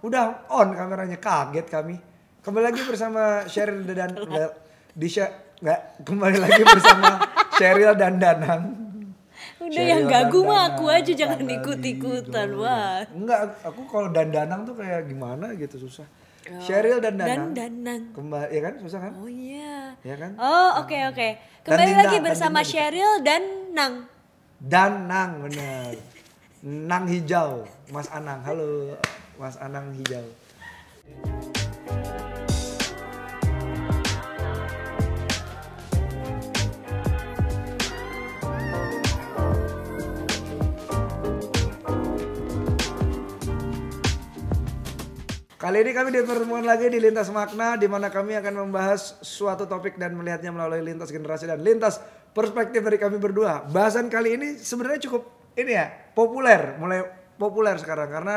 udah on kameranya kaget kami. Kembali lagi bersama Sheryl dan di Sya- nggak kembali lagi bersama Sheryl dan Danang. Udah Sheryl yang gagu dan mah aku aja jangan tanggal ikut-ikutan gitu. wah. Enggak, aku kalau dan Danang tuh kayak gimana gitu susah. Sheryl dan Danang. Dan danang. Kembali ya kan susah kan? Oh iya. Ya kan? Oh oke oke. Kembali lagi dan bersama. Sheryl dan Nang. Danang bener. Nang hijau, Mas Anang. Halo, Mas Anang hijau. Kali ini kami dipertemukan lagi di Lintas Makna di mana kami akan membahas suatu topik dan melihatnya melalui lintas generasi dan lintas perspektif dari kami berdua. Bahasan kali ini sebenarnya cukup ini ya, populer, mulai populer sekarang karena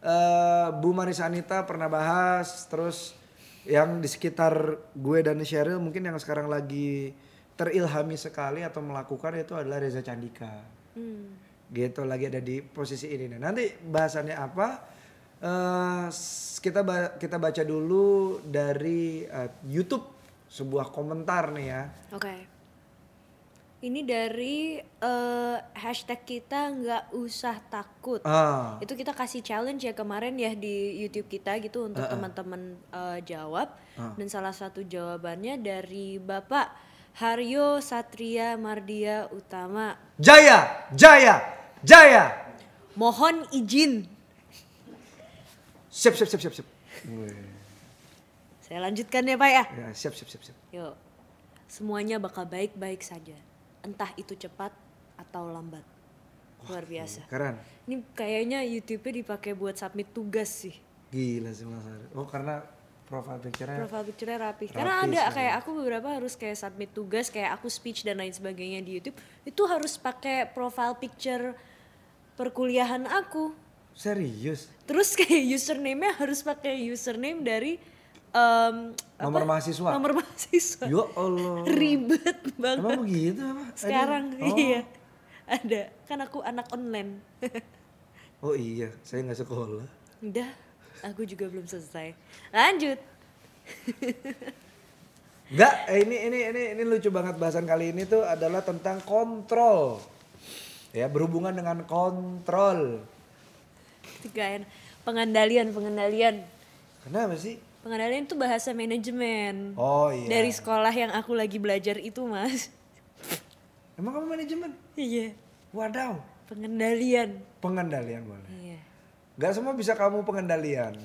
eh, Bu Marisa Anita pernah bahas terus yang di sekitar gue dan Sheryl mungkin yang sekarang lagi terilhami sekali atau melakukan itu adalah Reza Candika. Gitu lagi ada di posisi ini. Nah, nanti bahasannya apa? Eh, s- kita ba- kita baca dulu dari eh, YouTube sebuah komentar nih ya. Oke. Ini dari eh, hashtag kita nggak usah takut. ah Itu kita kasih challenge ya kemarin ya di YouTube kita gitu untuk teman-teman eh, jawab. Dan salah satu jawabannya dari Bapak Haryo Satria Mardia Utama. Jaya Jaya Jaya Mohon izin. siap siap siap siap siap Saya lanjutkan ya Pak ya. ya, siap siap siap siap Yuk. Semuanya bakal baik-baik saja. Entah itu cepat atau lambat. Luar biasa. keren Ini kayaknya YouTube-nya dipakai buat submit tugas sih. gila sih Mas Ari. oh karena profile picture-nya Profile picture-nya rapi. Karena Rapi ada sih. kayak aku beberapa harus kayak submit tugas, kayak aku speech dan lain sebagainya di YouTube. Itu harus pakai profile picture perkuliahan aku. serius Terus kayak username-nya harus pakai username dari em, nomor apa? mahasiswa Nomor mahasiswa. ya Allah Ribet banget. emang begitu apa Sekarang oh. iya. Ada. Kan aku anak online. oh iya saya nggak sekolah Udah, aku juga belum selesai. Lanjut. Enggak, eh, ini ini ini ini lucu banget bahasan kali ini tuh adalah tentang kontrol. Ya, berhubungan dengan kontrol. Tiga enak. Pengendalian, pengendalian. Kenapa sih? Pengendalian itu bahasa manajemen. Oh iya. Dari sekolah yang aku lagi belajar itu, Mas. Emang kamu manajemen? Iya. Wadaw. Pengendalian. Pengendalian boleh. Iya. Gak semua bisa kamu pengendalian.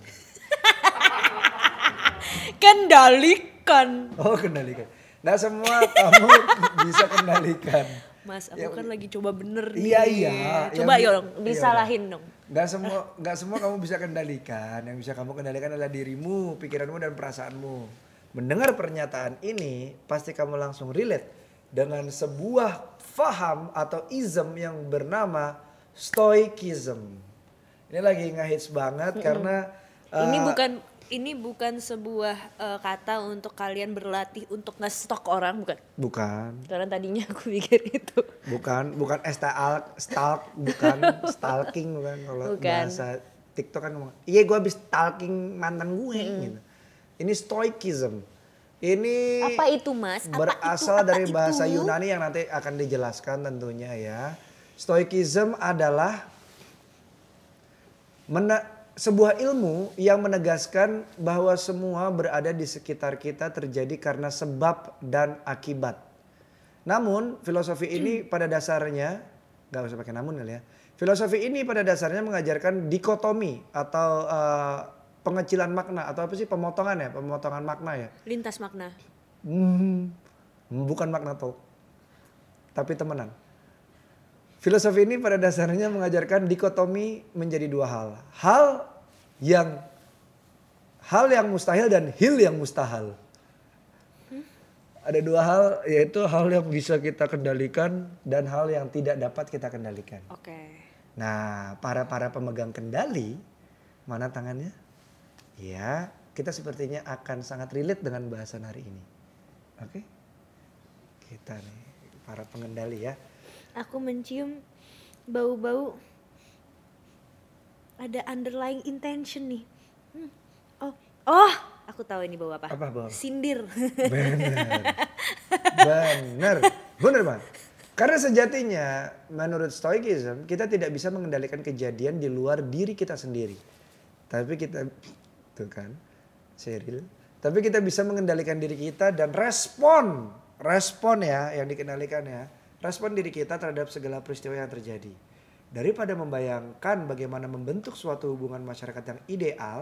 Kendalikan. Oh, kendalikan. Gak semua kamu bisa kendalikan. Mas, aku kan lagi coba bener nih. Iya, iya. Coba Yang- yuk, iya, disalahin dong. Gak semua gak semua kamu bisa kendalikan. Yang bisa kamu kendalikan adalah dirimu, pikiranmu dan perasaanmu. Mendengar pernyataan ini, pasti kamu langsung relate dengan sebuah faham atau ism yang bernama stoicism. Ini lagi ngehits banget karena ini eh, bukan ini bukan sebuah eh, kata untuk kalian berlatih untuk ngestok orang, bukan. bukan Karena tadinya aku pikir itu. bukan bukan stalk stalk bukan stalking bukan kalau bahasa TikTok kan ngomong iya gue habis stalking mantan gue gitu. Ini stoicism. Ini Apa itu, Mas? Apa berasal itu? Apa dari bahasa itu? Yunani yang nanti akan dijelaskan tentunya ya. Stoicism adalah mena- sebuah ilmu yang menegaskan bahwa semua berada di sekitar kita terjadi karena sebab dan akibat. Namun filosofi ini pada dasarnya nggak usah pakai namun kali ya. Filosofi ini pada dasarnya mengajarkan dikotomi atau eh, pengecilan makna atau apa sih pemotongan ya, pemotongan makna ya. Lintas makna. Hmm, bukan makna talk, tapi temenan. Filosofi ini pada dasarnya mengajarkan dikotomi menjadi dua hal. Hal yang hal yang mustahil dan hil yang mustahil. Ada dua hal yaitu hal yang bisa kita kendalikan dan hal yang tidak dapat kita kendalikan. Oke. Nah, para para pemegang kendali, mana tangannya? Ya, kita sepertinya akan sangat relate dengan bahasan hari ini. Oke? Kita nih, para pengendali ya. Aku mencium bau-bau ada underlying intention nih Oh, oh, aku tahu ini bawa apa? Apa, bawa? Sindir. Bener. Bener. Bener banget. Karena sejatinya menurut Stoicism kita tidak bisa mengendalikan kejadian di luar diri kita sendiri. Tapi kita tuh kan, Cheryl. Tapi kita bisa mengendalikan diri kita dan respon, respon ya yang dikendalikan ya, respon diri kita terhadap segala peristiwa yang terjadi. Daripada membayangkan bagaimana membentuk suatu hubungan masyarakat yang ideal,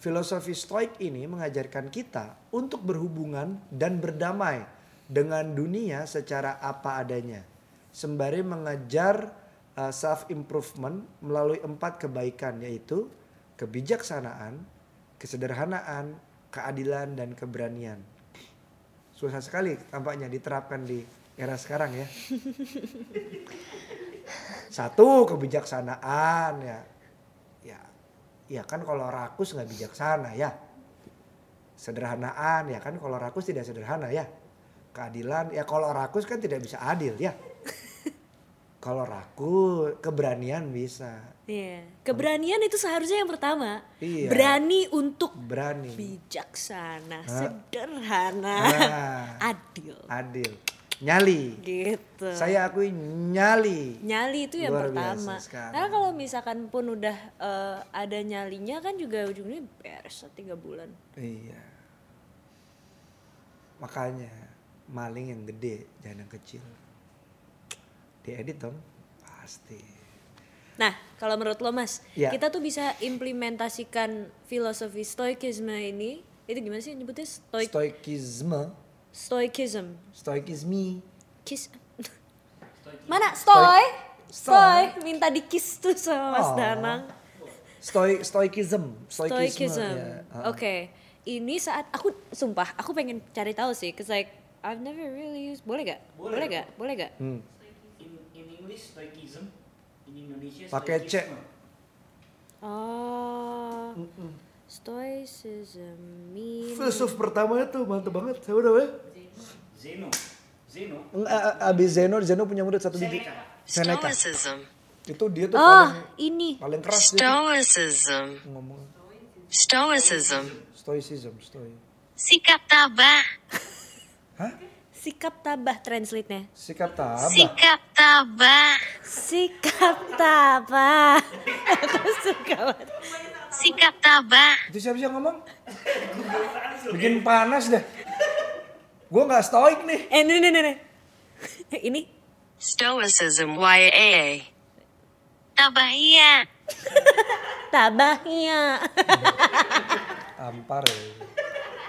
filosofi Stoik ini mengajarkan kita untuk berhubungan dan berdamai dengan dunia secara apa adanya. Sembari mengejar uh, self improvement melalui empat kebaikan yaitu kebijaksanaan, kesederhanaan, keadilan dan keberanian. Susah sekali tampaknya diterapkan di era sekarang ya. Satu kebijaksanaan ya. Ya, ya kan kalau rakus nggak bijaksana ya. Sederhanaan ya kan kalau rakus tidak sederhana ya. Keadilan ya kalau rakus kan tidak bisa adil ya. Kalau rakus keberanian bisa. Iya. Keberanian itu seharusnya yang pertama. Iya. Berani untuk Berani. bijaksana, sederhana, Ah. adil. Adil. Nyali. Gitu. Saya akui nyali. nyali itu yang Luar pertama. Karena kalau misalkan pun udah eh, ada nyalinya kan juga ujungnya beres tiga bulan. Iya. Makanya maling yang gede jangan yang kecil. Diedit dong. Pasti. Nah, kalau menurut lo Mas, Ya. kita tuh bisa implementasikan filosofi stoikisme ini, itu gimana sih nyebutnya? Stoik Stoikisme. Stoikism. Stoikisme. Kiss. Mana? Stoy? Stoy. Stoy. Minta di kiss tuh sama Mas Oh. Danang. Stoi stoikism. Stoikisme. Stoikism. ya. Oke. Ini saat aku sumpah aku pengen cari tahu sih, cause like I've never really used. Boleh gak? Boleh. Boleh gak? Boleh gak? Hmm. In, in English stoicism, in Indonesia Pakai C. stoicisme. Oh. Stoicism mean Filsuf pertama itu mantep banget. Siapa namanya? Zeno. Zeno. Enggak, abis Zeno, Zeno punya murid satu biji. Seneca. Seneca. Stoicism. Itu dia tuh Oh, paling ini. paling keras dia Stoicism. ngomong. Stoicism. Stoicism, stoi. Sikap tabah. Hah? Sikap tabah translate-nya. Sikap tabah. Sikap tabah. Sikap tabah. aku suka banget. Sikap tabah. Itu siapa sih yang ngomong? Bikin panas deh. Gue nggak stoik nih. Eh, ini, ini, ini. Ini Stoicism. YAA. Tabahia. tabahnya. Ampar ya.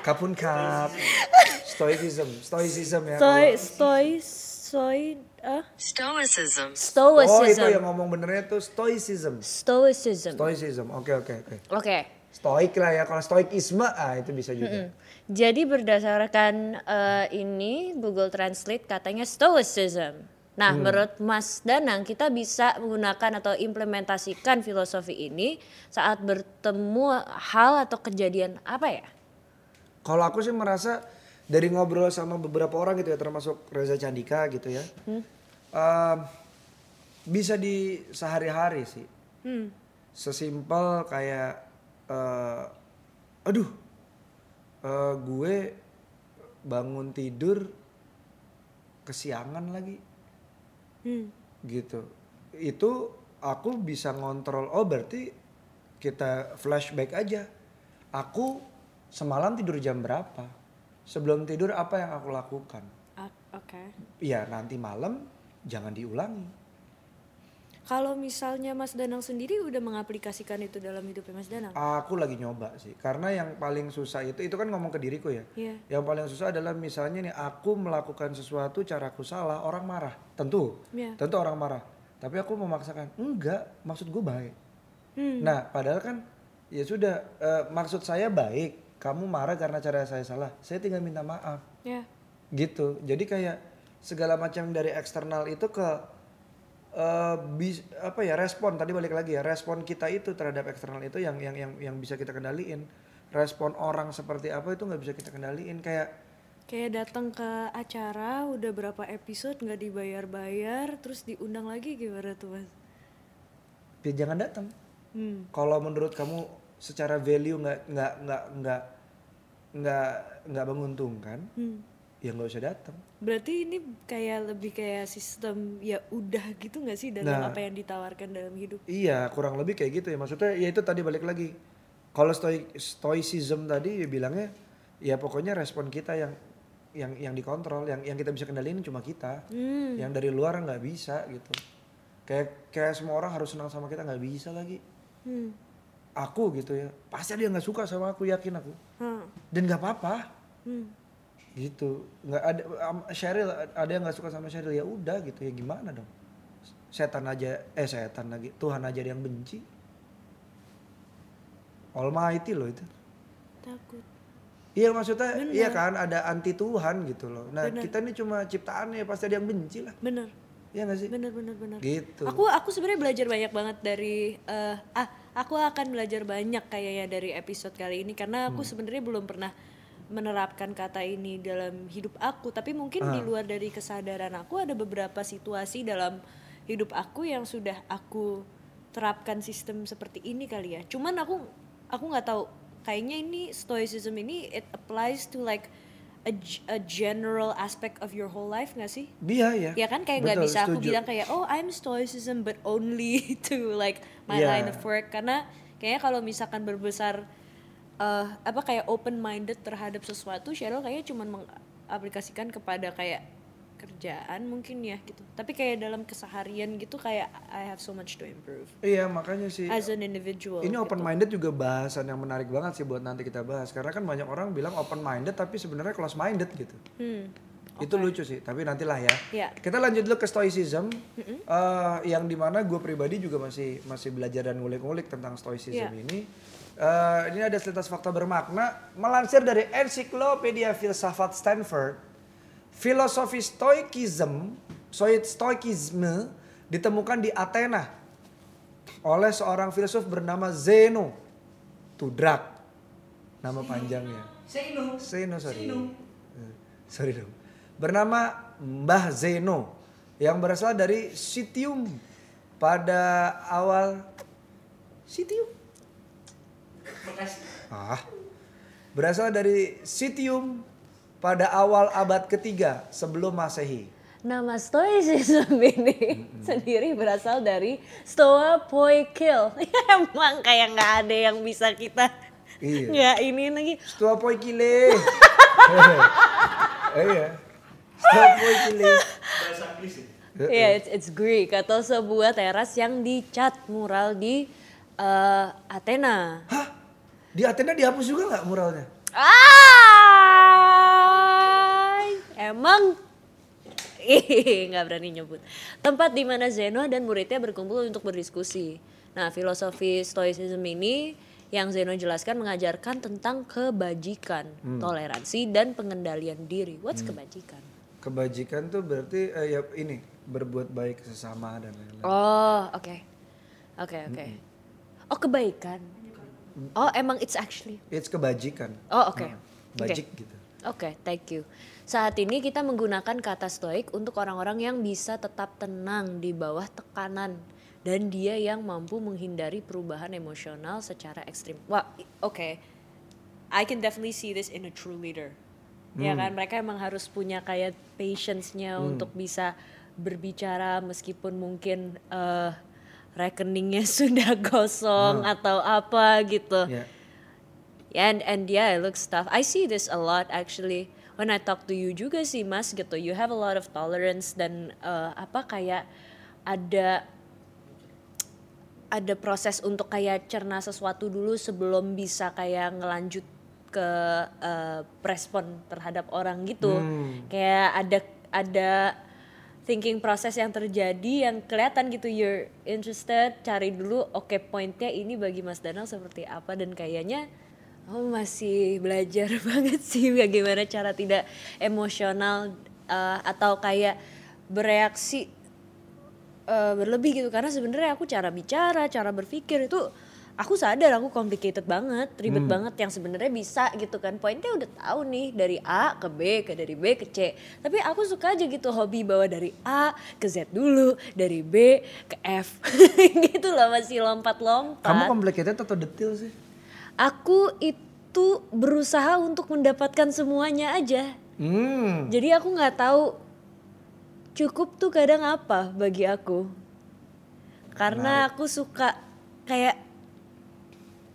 Kapun kap. Stoicism, stoicism ya. Stoy, kalau- stoy, stoy, ah, Stoicism. Oh itu stoicism. yang ngomong benernya tuh stoicism. Stoicism. Stoicism, oke oke oke. Oke. Stoik lah ya, kalau stoikisme ah itu bisa juga. Jadi berdasarkan eh, ini Google Translate katanya stoicism. Nah, menurut Mas Danang kita bisa menggunakan atau implementasikan filosofi ini saat bertemu hal atau kejadian apa ya? Kalau aku sih merasa dari ngobrol sama beberapa orang gitu ya, termasuk Reza Candika gitu ya, em, bisa di sehari-hari sih. Hmm. Sesimpel kayak, eh, aduh, eh, gue bangun tidur kesiangan lagi, Hmm. gitu. Itu aku bisa ngontrol. Oh berarti kita flashback aja. Aku semalam tidur jam berapa? Sebelum tidur apa yang aku lakukan? Ah, Oke. Ya nanti malam jangan diulangi. Kalau misalnya Mas Danang sendiri udah mengaplikasikan itu dalam hidupnya Mas Danang? Aku lagi nyoba sih. Karena yang paling susah itu itu kan ngomong ke diriku ya. Iya. Yang paling susah adalah misalnya nih aku melakukan sesuatu caraku salah, orang marah. Tentu. Iya. Tentu orang marah. Tapi aku memaksakan, enggak, maksud gue baik. Hmm. Nah, padahal kan ya sudah eh, maksud saya baik. Kamu marah karena cara saya salah. Saya tinggal minta maaf. Ya. Gitu. Jadi kayak segala macam dari eksternal itu ke eh bis- apa ya respon tadi balik lagi ya respon kita itu terhadap eksternal itu yang yang yang yang bisa kita kendaliin respon orang seperti apa itu nggak bisa kita kendaliin kayak Kayak datang ke acara udah berapa episode nggak dibayar-bayar terus diundang lagi gimana tuh Mas? ya jangan datang Hmm. kalau menurut kamu secara value nggak nggak nggak nggak nggak nggak menguntungkan Hmm. ya nggak usah datang Berarti ini kayak lebih kayak sistem ya udah gitu nggak sih dalam Nah. apa yang ditawarkan dalam hidup? iya kurang lebih kayak gitu ya maksudnya ya itu tadi balik lagi kalau stoi stoicism tadi ya bilangnya ya pokoknya respon kita yang yang yang dikontrol yang yang kita bisa kendaliin cuma kita Hmm. yang dari luar nggak bisa gitu kayak kayak semua orang harus senang sama kita nggak bisa lagi Hmm. Aku gitu ya pasti dia nggak suka sama aku yakin aku Hah. dan nggak apa-apa Hmm. gitu nggak ada am- Cheryl ada yang nggak suka sama Cheryl ya udah gitu ya gimana dong setan aja eh setan lagi Tuhan aja yang benci Almighty loh itu Takut. iya maksudnya Bener. iya kan ada anti Tuhan gitu loh nah Bener. kita ini cuma ciptaannya pasti ada yang benci lah Bener. Iya gak sih Bener bener bener. gitu Aku aku sebenarnya belajar banyak banget dari eh, ah aku akan belajar banyak kayaknya dari episode kali ini karena Hmm. aku sebenarnya belum pernah menerapkan kata ini dalam hidup aku tapi mungkin di Ah. luar dari kesadaran aku ada beberapa situasi dalam hidup aku yang sudah aku terapkan sistem seperti ini kali ya. Cuman aku aku nggak tahu kayaknya ini stoicism ini it applies to like a, a general aspect of your whole life nggak sih? dia ya Ya kan kayak nggak bisa aku setuju. bilang kayak oh I'm stoicism but only to like my Iya. line of work karena kayaknya kalau misalkan berbesar eh, apa kayak open minded terhadap sesuatu Cheryl kayaknya cuma mengaplikasikan kepada kayak kerjaan mungkin ya gitu. Tapi kayak dalam keseharian gitu kayak I have so much to improve iya makanya sih as an individual. Ini gitu. open minded juga bahasan yang menarik banget sih buat nanti kita bahas karena kan banyak orang bilang open minded tapi sebenarnya close minded gitu. Hmm. Itu lucu sih, tapi nantilah ya. Ya. Kita lanjut dulu ke stoicism eh, yang di mana gue pribadi juga masih masih belajar dan ngulik-ngulik tentang stoicism Ya. ini. Eh, ini ada selintas fakta bermakna melansir dari ensiklopedia filsafat Stanford. Filosofi stoikism, stoik- stoikisme ditemukan di Athena oleh seorang filsuf bernama Zeno. Tudrak nama panjangnya. Say no. Zeno sorry. Zeno. Eh, Sorry dong. Bernama Mbah Zeno yang berasal dari Sitium pada awal Sitium. Ah. Berasal dari Sitium pada awal abad ketiga sebelum Masehi. Nama stoicism ini sendiri berasal dari stoa poikil. Emang kayak nggak ada yang bisa kita Iya. nggak ini lagi. Stua poikile. Eh, Iya. Stua poikile. Bahasa Inggris ya. Iya, it's, it's Greek atau sebuah teras yang dicat mural di eh, Athena. Hah? Di Athena dihapus juga nggak muralnya? Ay, emang nggak berani nyebut. Tempat di mana Zeno dan muridnya berkumpul untuk berdiskusi. Nah, filosofi Stoicism ini yang Zeno jelaskan mengajarkan tentang kebajikan, toleransi dan pengendalian diri. What's kebajikan? Kebajikan tuh berarti eh, ya ini berbuat baik sesama dan lain-lain. Oh, oke. Oke, oke. Oh, kebaikan. Oh, emang it's actually. It's kebajikan. Oh, oke. Nah, Oke. Bajik gitu. Oke, thank you. Saat ini kita menggunakan kata stoik untuk orang-orang yang bisa tetap tenang di bawah tekanan dan dia yang mampu menghindari perubahan emosional secara ekstrim. Wah, oke. I can definitely see this in a true leader. Ya kan, mereka emang harus punya kayak patience-nya untuk bisa berbicara meskipun mungkin eh, rekeningnya sudah kosong atau apa gitu. Ya. Yeah, and and yeah, it looks tough. I see this a lot actually when I talk to you juga sih Mas gitu. You have a lot of tolerance dan uh, apa kayak ada ada proses untuk kayak cerna sesuatu dulu sebelum bisa kayak ngelanjut ke uh, respon terhadap orang gitu. Kayak ada ada thinking proses yang terjadi yang kelihatan gitu you're interested cari dulu oke pointnya ini bagi Mas Danang seperti apa dan kayaknya oh masih belajar banget sih bagaimana cara tidak emosional uh, atau kayak bereaksi uh, berlebih gitu. Karena sebenarnya aku cara bicara cara berpikir itu aku sadar aku complicated banget ribet banget yang sebenarnya bisa gitu kan. Poinnya udah tahu nih dari A ke B ke dari B ke C. Tapi aku suka aja gitu hobi bawa dari A ke Z dulu dari B ke F. Gitu loh masih lompat-lompat. Kamu complicated atau detil sih? Aku itu berusaha untuk mendapatkan semuanya aja. Hmm. Jadi aku nggak tahu cukup tuh kadang apa bagi aku. Karena aku suka kayak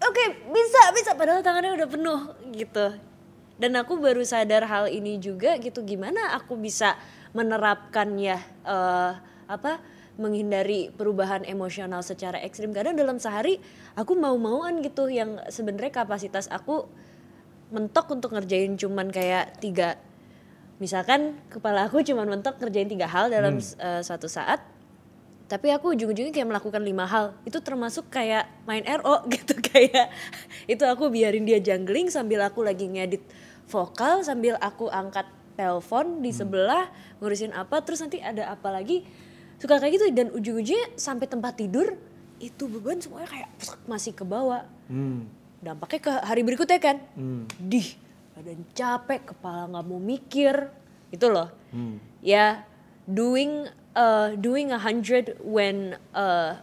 oke bisa bisa padahal tangannya udah penuh gitu. Dan aku baru sadar hal ini juga gitu gimana aku bisa menerapkan ya eh, apa menghindari perubahan emosional secara ekstrim. Kadang dalam sehari aku mau-mauan gitu yang sebenarnya kapasitas aku mentok untuk ngerjain cuman kayak tiga. Misalkan kepala aku cuman mentok ngerjain tiga hal dalam eh, suatu saat tapi aku ujung-ujungnya kayak melakukan lima hal. Itu termasuk kayak main RO gitu kayak itu aku biarin dia jangling sambil aku lagi ngedit vokal sambil aku angkat telepon di sebelah ngurusin apa terus nanti ada apa lagi suka kayak gitu dan ujung-ujungnya sampai tempat tidur itu beban semuanya kayak masih ke bawah Hmm. dampaknya ke hari berikutnya kan Hmm. dih badan capek kepala nggak mau mikir itu loh Hmm. ya doing uh, doing a hundred when uh,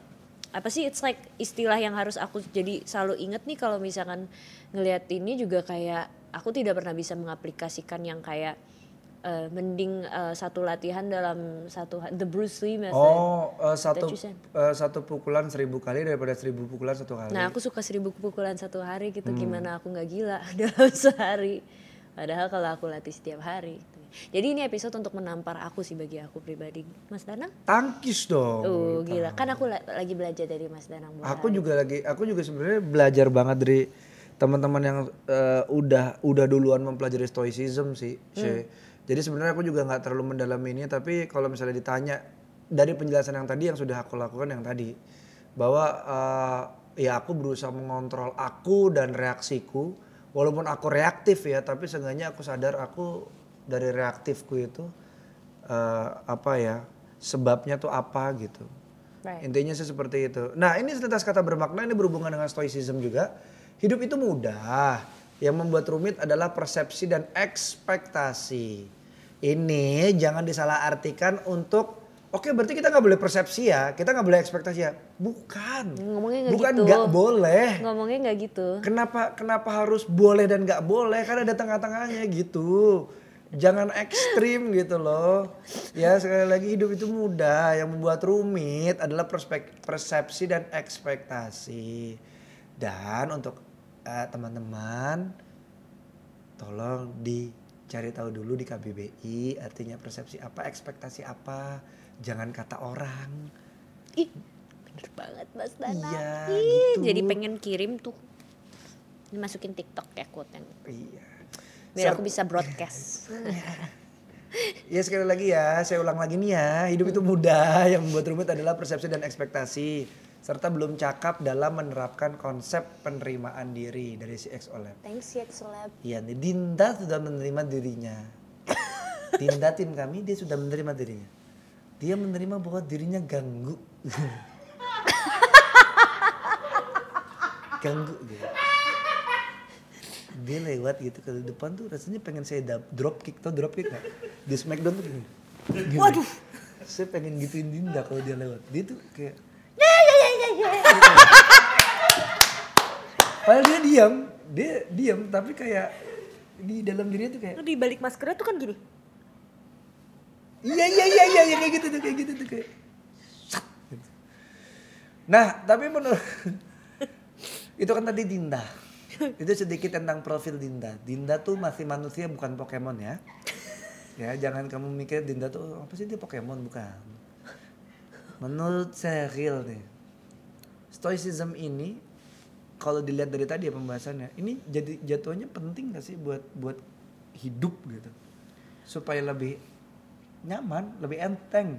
apa sih it's like istilah yang harus aku jadi selalu inget nih kalau misalkan ngelihat ini juga kayak aku tidak pernah bisa mengaplikasikan yang kayak uh, mending uh, satu latihan dalam satu the Bruce Lee method. Oh, eh, satu eh, satu pukulan seribu kali daripada seribu pukulan satu kali. Nah aku suka seribu pukulan satu hari gitu Hmm. gimana aku nggak gila dalam sehari. Padahal kalau aku latih setiap hari. Jadi ini episode untuk menampar aku sih bagi aku pribadi. Mas Danang? Tangkis dong. Oh gila, kan aku la- lagi belajar dari Mas Danang. Aku juga lagi, aku juga sebenarnya belajar banget dari teman-teman yang eh, udah udah duluan mempelajari stoicism sih. Shay. Jadi sebenarnya aku juga nggak terlalu mendalami ini, tapi kalau misalnya ditanya dari penjelasan yang tadi yang sudah aku lakukan yang tadi, bahwa eh, ya aku berusaha mengontrol aku dan reaksiku, walaupun aku reaktif ya, tapi seenggaknya aku sadar aku dari reaktifku itu eh, apa ya sebabnya tuh apa gitu. Right. Intinya sih seperti itu. Nah ini setetes kata bermakna ini berhubungan dengan stoicism juga. Hidup itu mudah. Yang membuat rumit adalah persepsi dan ekspektasi. Ini jangan disalahartikan untuk Oke berarti kita nggak boleh persepsi ya, kita nggak boleh ekspektasi ya. Bukan, Ngomongnya nggak bukan gitu. nggak boleh. Ngomongnya nggak gitu. Kenapa kenapa harus boleh dan nggak boleh? Kan ada tengah-tengahnya gitu. Jangan ekstrim gitu loh. Ya sekali lagi hidup itu mudah. Yang membuat rumit adalah perspek- persepsi dan ekspektasi. Dan untuk teman-teman, tolong dicari tahu dulu di KBBI artinya persepsi apa, ekspektasi apa. Jangan kata orang. Ih, bener banget Mas Danang. Iya, Ih, gitu. Jadi pengen kirim tuh. Dimasukin TikTok ya quote Iya. Biar Ser- aku bisa broadcast. Ya sekali lagi ya, saya ulang lagi nih ya. Hidup itu mudah, yang membuat rumit adalah persepsi dan ekspektasi. Serta belum cakap dalam menerapkan konsep penerimaan diri dari si X Oleb. Thanks ya Celeb. Iya Dinda sudah menerima dirinya. Dinda tim kami, dia sudah menerima dirinya. Dia menerima bahwa dirinya ganggu. ganggu gitu. Dia lewat gitu ke depan tuh rasanya pengen saya drop kick tau drop kick gak? Di Smackdown tuh gini. Gini. Waduh. Saya pengen gituin Dinda kalau dia lewat. Dia tuh kayak Padahal dia diam, dia diam tapi kayak di dalam dirinya tuh kayak Di balik maskernya tuh kan gini. iya iya iya iya iya, kayak gitu tuh kayak gitu tuh kayak sat, gitu. Nah tapi menurut itu kan tadi Dinda itu sedikit tentang profil Dinda. Dinda tuh masih manusia bukan Pokemon ya. Ya jangan kamu mikir Dinda tuh "Oh, apa sih dia Pokemon bukan. Menurut saya real nih. Stoicism ini kalau dilihat dari tadi ya pembahasannya, ini jadi jatuhnya penting gak sih buat buat hidup gitu, supaya lebih nyaman, lebih enteng.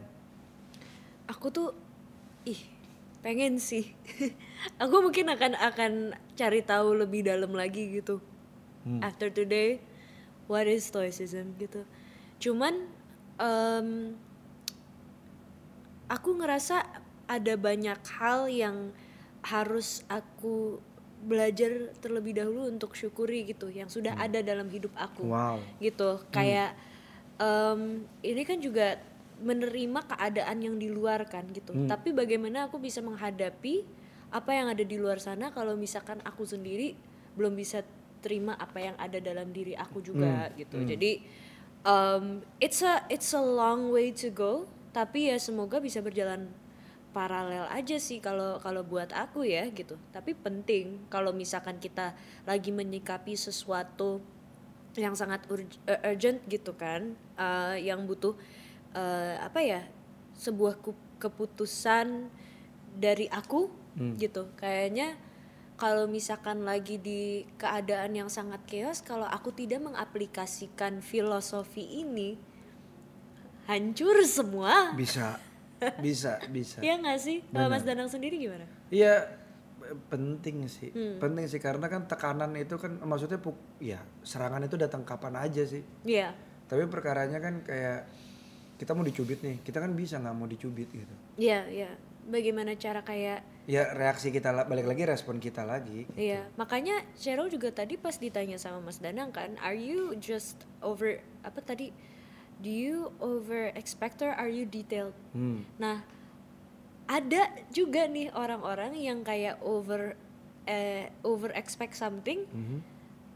Aku tuh ih pengen sih. aku mungkin akan akan cari tahu lebih dalam lagi gitu. After today, what is stoicism gitu. Cuman em, aku ngerasa ada banyak hal yang harus aku belajar terlebih dahulu untuk syukuri gitu yang sudah ada dalam hidup aku. Wow. gitu kayak em, ini kan juga menerima keadaan yang di luar kan gitu. Tapi bagaimana aku bisa menghadapi apa yang ada di luar sana kalau misalkan aku sendiri belum bisa terima apa yang ada dalam diri aku juga Hmm, gitu. Jadi um, it's a it's a long way to go tapi ya semoga bisa berjalan paralel aja sih kalau kalau buat aku ya gitu. Tapi penting kalau misalkan kita lagi menyikapi sesuatu yang sangat urg- eh, urgent gitu kan eh, yang butuh eh, apa ya sebuah keputusan dari aku gitu. Kayaknya kalau misalkan lagi di keadaan yang sangat chaos kalau aku tidak mengaplikasikan filosofi ini hancur semua. Bisa, bisa, bisa. ya nggak sih kalau Mas Danang sendiri gimana Iya penting sih, Hmm. penting sih karena kan tekanan itu kan maksudnya puk, ya serangan itu datang kapan aja sih. Iya Tapi perkaranya kan kayak kita mau dicubit nih, kita kan bisa nggak mau dicubit gitu. iya iya bagaimana cara kayak Ya reaksi kita balik lagi respon kita lagi. Iya, makanya Cheryl juga tadi pas ditanya sama Mas Danang kan, are you just over apa tadi? Do you over expect or are you detailed? Hmm. Nah, ada juga nih orang-orang yang kayak over eh, over expect something,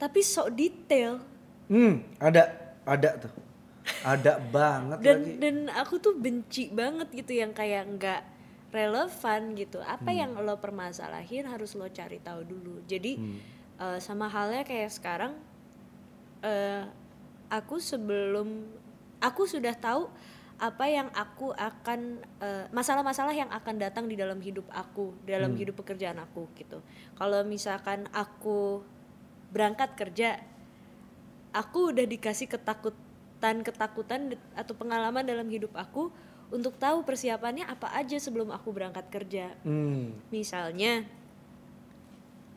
tapi so detail. Hmm, ada, ada tuh, ada banget Dan lagi. dan aku tuh benci banget gitu yang kayak nggak relevan gitu. Apa Hmm. yang lo permasalahin harus lo cari tahu dulu. Jadi Hmm. eh, sama halnya kayak sekarang eh aku sebelum aku sudah tahu apa yang aku akan eh, masalah-masalah yang akan datang di dalam hidup aku, dalam Hmm. hidup pekerjaan aku gitu. Kalau misalkan aku berangkat kerja, aku udah dikasih ketakutan-ketakutan atau pengalaman dalam hidup aku untuk tahu persiapannya apa aja sebelum aku berangkat kerja. Hmm. Misalnya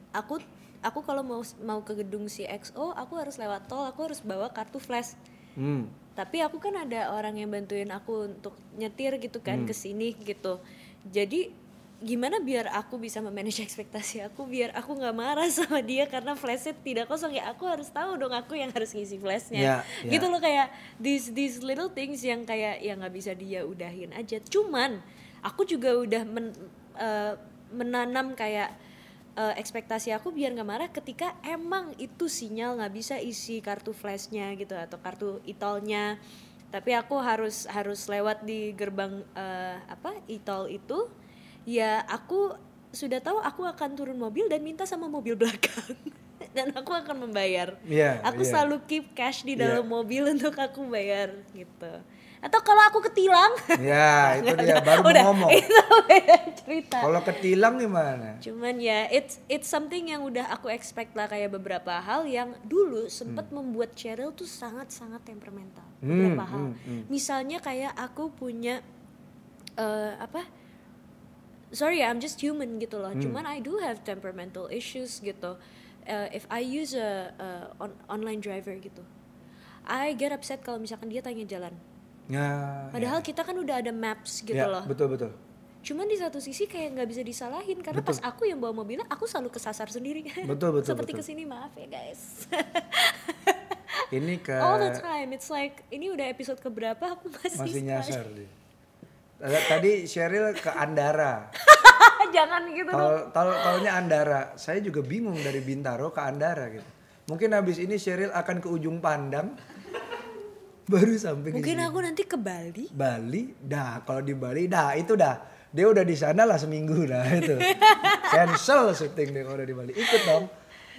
aku aku kalau mau mau ke gedung CXO aku harus lewat tol, aku harus bawa kartu flash. Hmm. Tapi aku kan ada orang yang bantuin aku untuk nyetir gitu kan ke sini gitu. Jadi gimana biar aku bisa memanage ekspektasi aku biar aku nggak marah sama dia karena flashnya tidak kosong ya aku harus tahu dong aku yang harus ngisi flashnya Ya, ya. gitu loh kayak these these little things yang kayak yang nggak bisa dia udahin aja cuman aku juga udah men- eh, menanam kayak eh, ekspektasi aku biar nggak marah ketika emang itu sinyal nggak bisa isi kartu flashnya gitu atau kartu itolnya. Tapi aku harus harus lewat di gerbang eh, apa itol itu. Ya aku sudah tahu aku akan turun mobil dan minta sama mobil belakang. Dan aku akan membayar. Iya, aku iya. selalu keep cash di Iya. dalam mobil untuk aku bayar gitu atau kalau aku ketilang Ya itu dia baru udah mau ngomong. itu beda cerita Kalau ketilang gimana? Cuman ya it's it's something yang udah aku expect lah kayak beberapa hal yang dulu sempat membuat Cheryl tuh sangat-sangat temperamental. Hmm, Beberapa hal. hmm, hmm. Misalnya kayak aku punya eh apa? Sorry, I'm just human gitu loh. Hmm. Cuman I do have temperamental issues gitu. Eh, if I use a, a on- online driver gitu. I get upset kalau misalkan dia tanya jalan. Ya. Padahal kita kan udah ada maps gitu ya, loh. betul betul. Cuman di satu sisi kayak nggak bisa disalahin karena pas aku yang bawa mobilnya aku selalu kesasar sendiri. Betul, betul, Seperti betul. ke sini maaf ya guys. Ini ke All the time it's like ini udah episode keberapa aku masih, masih nyasar dia. Tadi- Cheryl ke Andara. Jangan gitu dong. Tahu tahu taunya Andara. Saya juga bingung dari Bintaro ke Andara gitu. Mungkin habis ini Cheryl akan ke ujung pandang. Baru sampai Mungkin aku nanti ke Bali. Bali, dah kalau di Bali, dah itu dah. Dia udah di sana lah seminggu dah itu. Cancel syuting dia kalau udah di Bali. Ikut dong.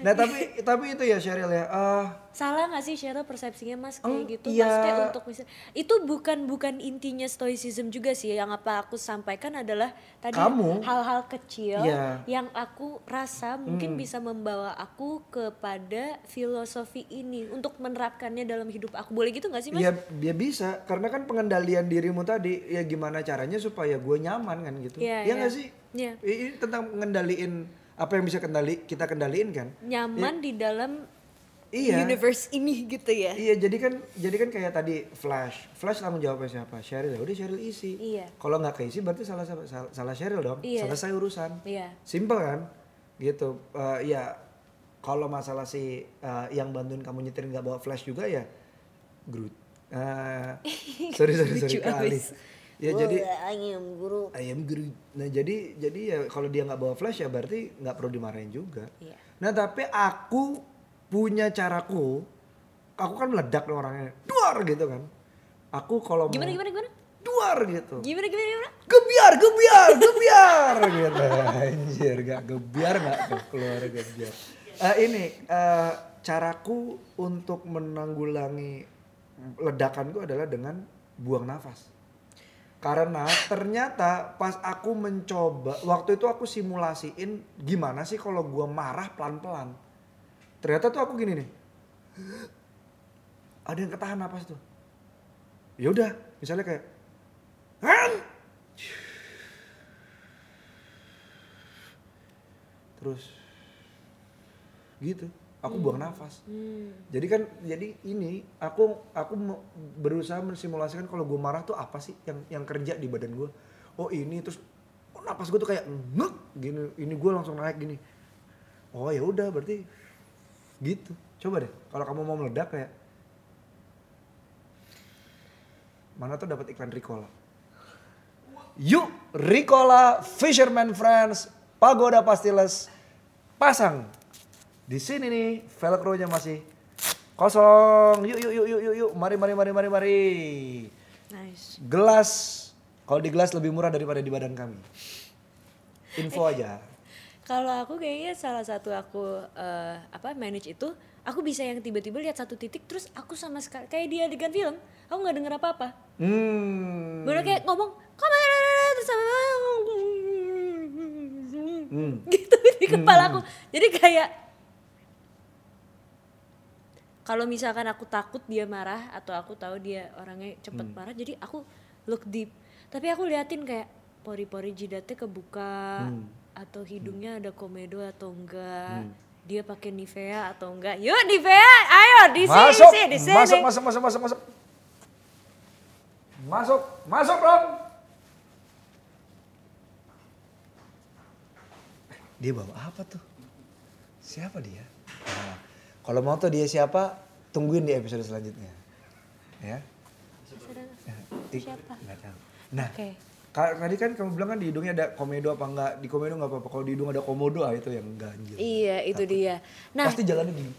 Nah tapi tapi itu ya Cheryl ya. eh, Salah gak sih Cheryl persepsinya mas kayak Oh, gitu? iya. Maksudnya untuk misal itu bukan bukan intinya stoicism juga sih. Yang apa aku sampaikan adalah tadi Kamu. hal-hal kecil Iya. yang aku rasa mungkin bisa membawa aku kepada filosofi ini untuk menerapkannya dalam hidup aku. Boleh gitu gak sih mas? ya dia bisa karena kan pengendalian dirimu tadi ya gimana caranya supaya gue nyaman kan gitu. Iya, ya nggak sih? Iya. Ini tentang mengendaliin apa yang bisa kendali kita kendaliin kan? Nyaman di dalam Iya. universe ini gitu ya. Iya, jadi kan jadi kan kayak tadi Flash. Flash tanggung jawabnya siapa? Sheryl. Ya Udah Sheryl isi. Iya. Kalau nggak keisi berarti salah salah, salah Sheryl dong. Iya. Selesai urusan. Iya. Simple kan? Gitu. Eh, ya kalau masalah si eh, yang bantuin kamu nyetir nggak bawa flash juga ya Groot. Eh, sorry sorry sorry kali. Ya jadi ayam guru. ayam guru. Nah jadi jadi ya kalau dia nggak bawa flash ya berarti nggak perlu dimarahin juga. Iya. Nah tapi aku punya caraku. Aku kan meledak nih orangnya, duar gitu kan. Aku kalau mau Gimana gimana gimana? duar gitu. Gimana gimana gimana? Gebiar, gebiar, gebiar gitu. Anjir, gak gebiar gak keluar gebiar. Eh, ini eh, caraku untuk menanggulangi ledakanku adalah dengan buang nafas. Karena ternyata pas aku mencoba, waktu itu aku simulasiin gimana sih kalau gua marah pelan-pelan. Ternyata tuh aku gini nih. Ada yang ketahan napas tuh. Ya udah, misalnya kayak "Han!" Terus gitu. Aku buang nafas. Jadi kan jadi ini aku aku berusaha mensimulasikan kalau gue marah tuh apa sih yang yang kerja di badan gue. Oh ini terus oh, napas gue tuh kayak ngek gini. Ini gue langsung naik gini. Oh ya udah berarti gitu. Coba deh kalau kamu mau meledak kayak mana tuh dapat iklan Ricola. Yuk Ricola Fisherman Friends Pagoda Pastilles pasang di sini nih velcro-nya masih kosong. Yuk yuk yuk yuk yuk yuk. Mari mari mari mari mari. Nice. Gelas kalau di gelas lebih murah daripada di badan kami. Info aja. Kalau aku kayaknya salah satu aku eh, apa manage itu, aku bisa yang tiba-tiba lihat satu titik terus aku sama sekali kayak di adegan film, aku nggak denger apa-apa. Hmm. Bener kayak ngomong, kamu terus sama Hmm. gitu di kepala aku. Jadi kayak kalau misalkan aku takut dia marah atau aku tahu dia orangnya cepet Hmm. marah, jadi aku look deep. Tapi aku liatin kayak pori-pori jidatnya kebuka Hmm. atau hidungnya ada komedo atau enggak. Hmm. Dia pakai Nivea atau enggak? Yuk Nivea, ayo di sini, Masuk, di sini, di sini. masuk, masuk, masuk, masuk, masuk. Masuk, masuk dong. Dia bawa apa tuh? Siapa dia? Nah, kalau mau tuh dia siapa, tungguin di episode selanjutnya. Ya. Siapa? nggak tahu. Nah, ka- tadi kan kamu bilang kan di hidungnya ada komedo apa enggak? Di komedo nggak apa-apa. Kalau di hidung ada komodo, ah itu yang ganjil. Iya, itu dia. Nah, Pasti jalannya gini.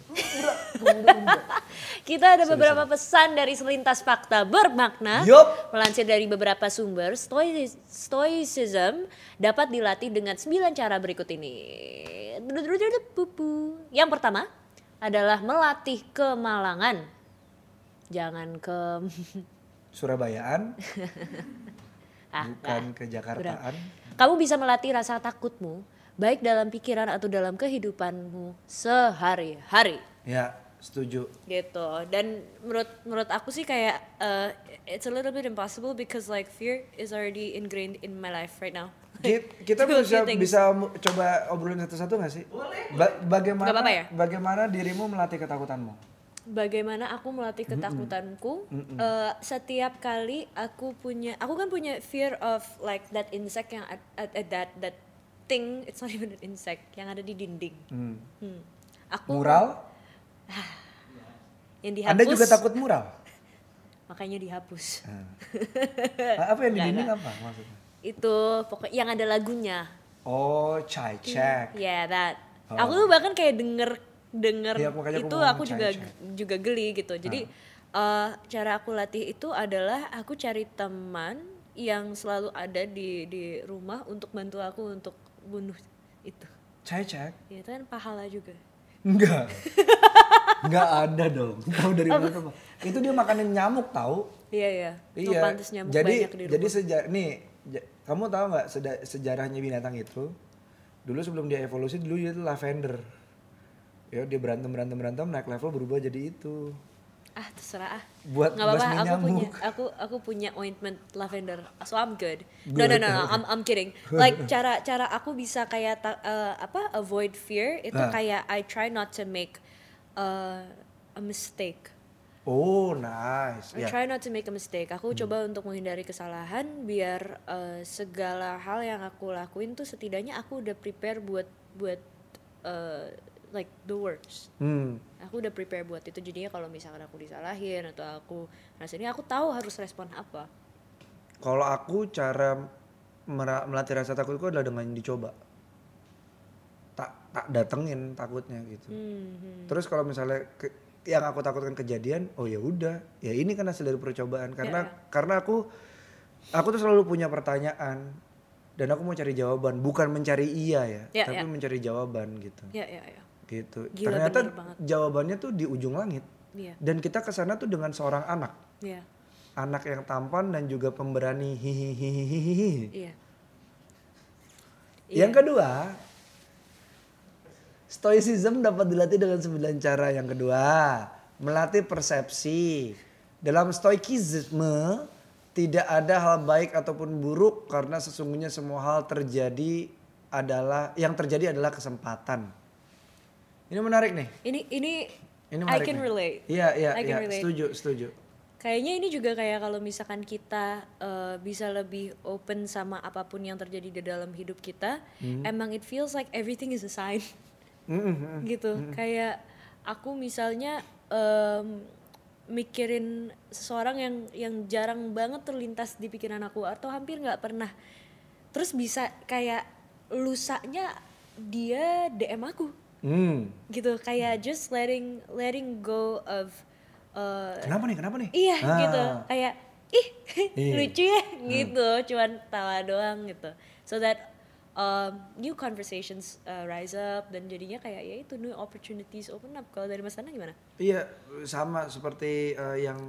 Kita ada beberapa pesan dari selintas fakta bermakna. Yup. Melansir dari beberapa sumber, stoi- stoicism dapat dilatih dengan 9 cara berikut ini. Yang pertama adalah melatih kemalangan. Jangan ke Surabayaan, Ah, bukan ke Jakartaan. Kamu bisa melatih rasa takutmu baik dalam pikiran atau dalam kehidupanmu sehari-hari. Ya, setuju. gitu dan menurut menurut aku sih kayak uh, it's a little bit impossible because like fear is already ingrained in my life right now Kita Do a bisa bisa coba obrolin satu-satu gak sih? Ba- bagaimana Nggak apa-apa ya? bagaimana dirimu melatih ketakutanmu? bagaimana aku melatih ketakutanku Uh, setiap kali aku punya aku kan punya fear of like that insect yang at, at, at that that thing it's not even an insect yang ada di dinding Hmm. Hmm. aku Mural? yang dihapus Anda juga takut mural? makanya dihapus Ah, apa yang di dinding apa maksudnya? Itu pokok yang ada lagunya Oh, chai check. Yeah, that. Oh. Aku tuh bahkan kayak denger denger aku itu aku ngomong juga cai-cai. juga geli gitu. Jadi eh, cara aku latih itu adalah aku cari teman yang selalu ada di di rumah untuk bantu aku untuk bunuh itu. Chai check? Ya itu kan pahala juga. Enggak. Enggak ada dong. Tahu dari mana tuh? Itu dia makanin nyamuk tahu. Iya iya. Iya. Pantes nyamuk jadi banyak di rumah. jadi sejarah nih kamu tahu nggak sejarahnya binatang itu? Dulu sebelum dia evolusi dulu dia itu lavender. Ya dia berantem berantem berantem naik level berubah jadi itu. ah terserah ah. Buat Nggak apa-apa, aku punya aku aku punya ointment lavender, so I'm good. No no no, no I'm I'm kidding. Like cara cara aku bisa kayak ta- eh, apa avoid fear itu Ah. kayak I try not to make uh, a mistake. Oh nice. I Ya. try not to make a mistake. Aku coba untuk menghindari kesalahan biar eh, segala hal yang aku lakuin tuh setidaknya aku udah prepare buat buat eh, like the worst. Hmm. Aku udah prepare buat itu jadinya kalau misalkan aku disalahin atau aku rasa ini aku tahu harus respon apa. Kalau aku cara melatih rasa takutku adalah dengan dicoba. Tak tak datengin takutnya gitu. Hmm, Terus kalau misalnya ke- yang aku takutkan kejadian, oh ya udah, ya ini kan hasil dari percobaan. Karena karena aku aku tuh selalu punya pertanyaan dan aku mau cari jawaban, bukan mencari iya ya, Ya, tapi ya. mencari jawaban gitu. Ya, ya, ya. Gitu. Gila, Ternyata jawabannya tuh di ujung langit. Iya, Dan kita ke sana tuh dengan seorang anak. iya, Anak yang tampan dan juga pemberani hihihihihi. iya. Yang kedua, stoicism dapat dilatih dengan sembilan cara. Yang kedua, melatih persepsi. Dalam stoikisme tidak ada hal baik ataupun buruk karena sesungguhnya semua hal terjadi adalah yang terjadi adalah kesempatan. Ini menarik nih. Ini ini Ini I menarik can nih. relate. Iya, iya, I iya. Setuju, setuju. Kayaknya ini juga kayak kalau misalkan kita eh, bisa lebih open sama apa pun yang terjadi di dalam hidup kita, Hmm. emang it feels like everything is a sign Mm-mm. gitu. Kayak aku misalnya em, mikirin seseorang yang yang jarang banget terlintas di pikiran aku atau hampir nggak pernah. Terus bisa kayak lusanya dia DM aku Hmm. gitu kayak just letting letting go of uh, Kenapa nih? Kenapa nih? iya Ah. gitu kayak ih Iya. lucu ya gitu cuman tawa doang gitu so that um, new conversations uh, rise up dan jadinya kayak ya itu new opportunities open up kalau dari Mas Tana gimana? Iya, sama seperti eh, yang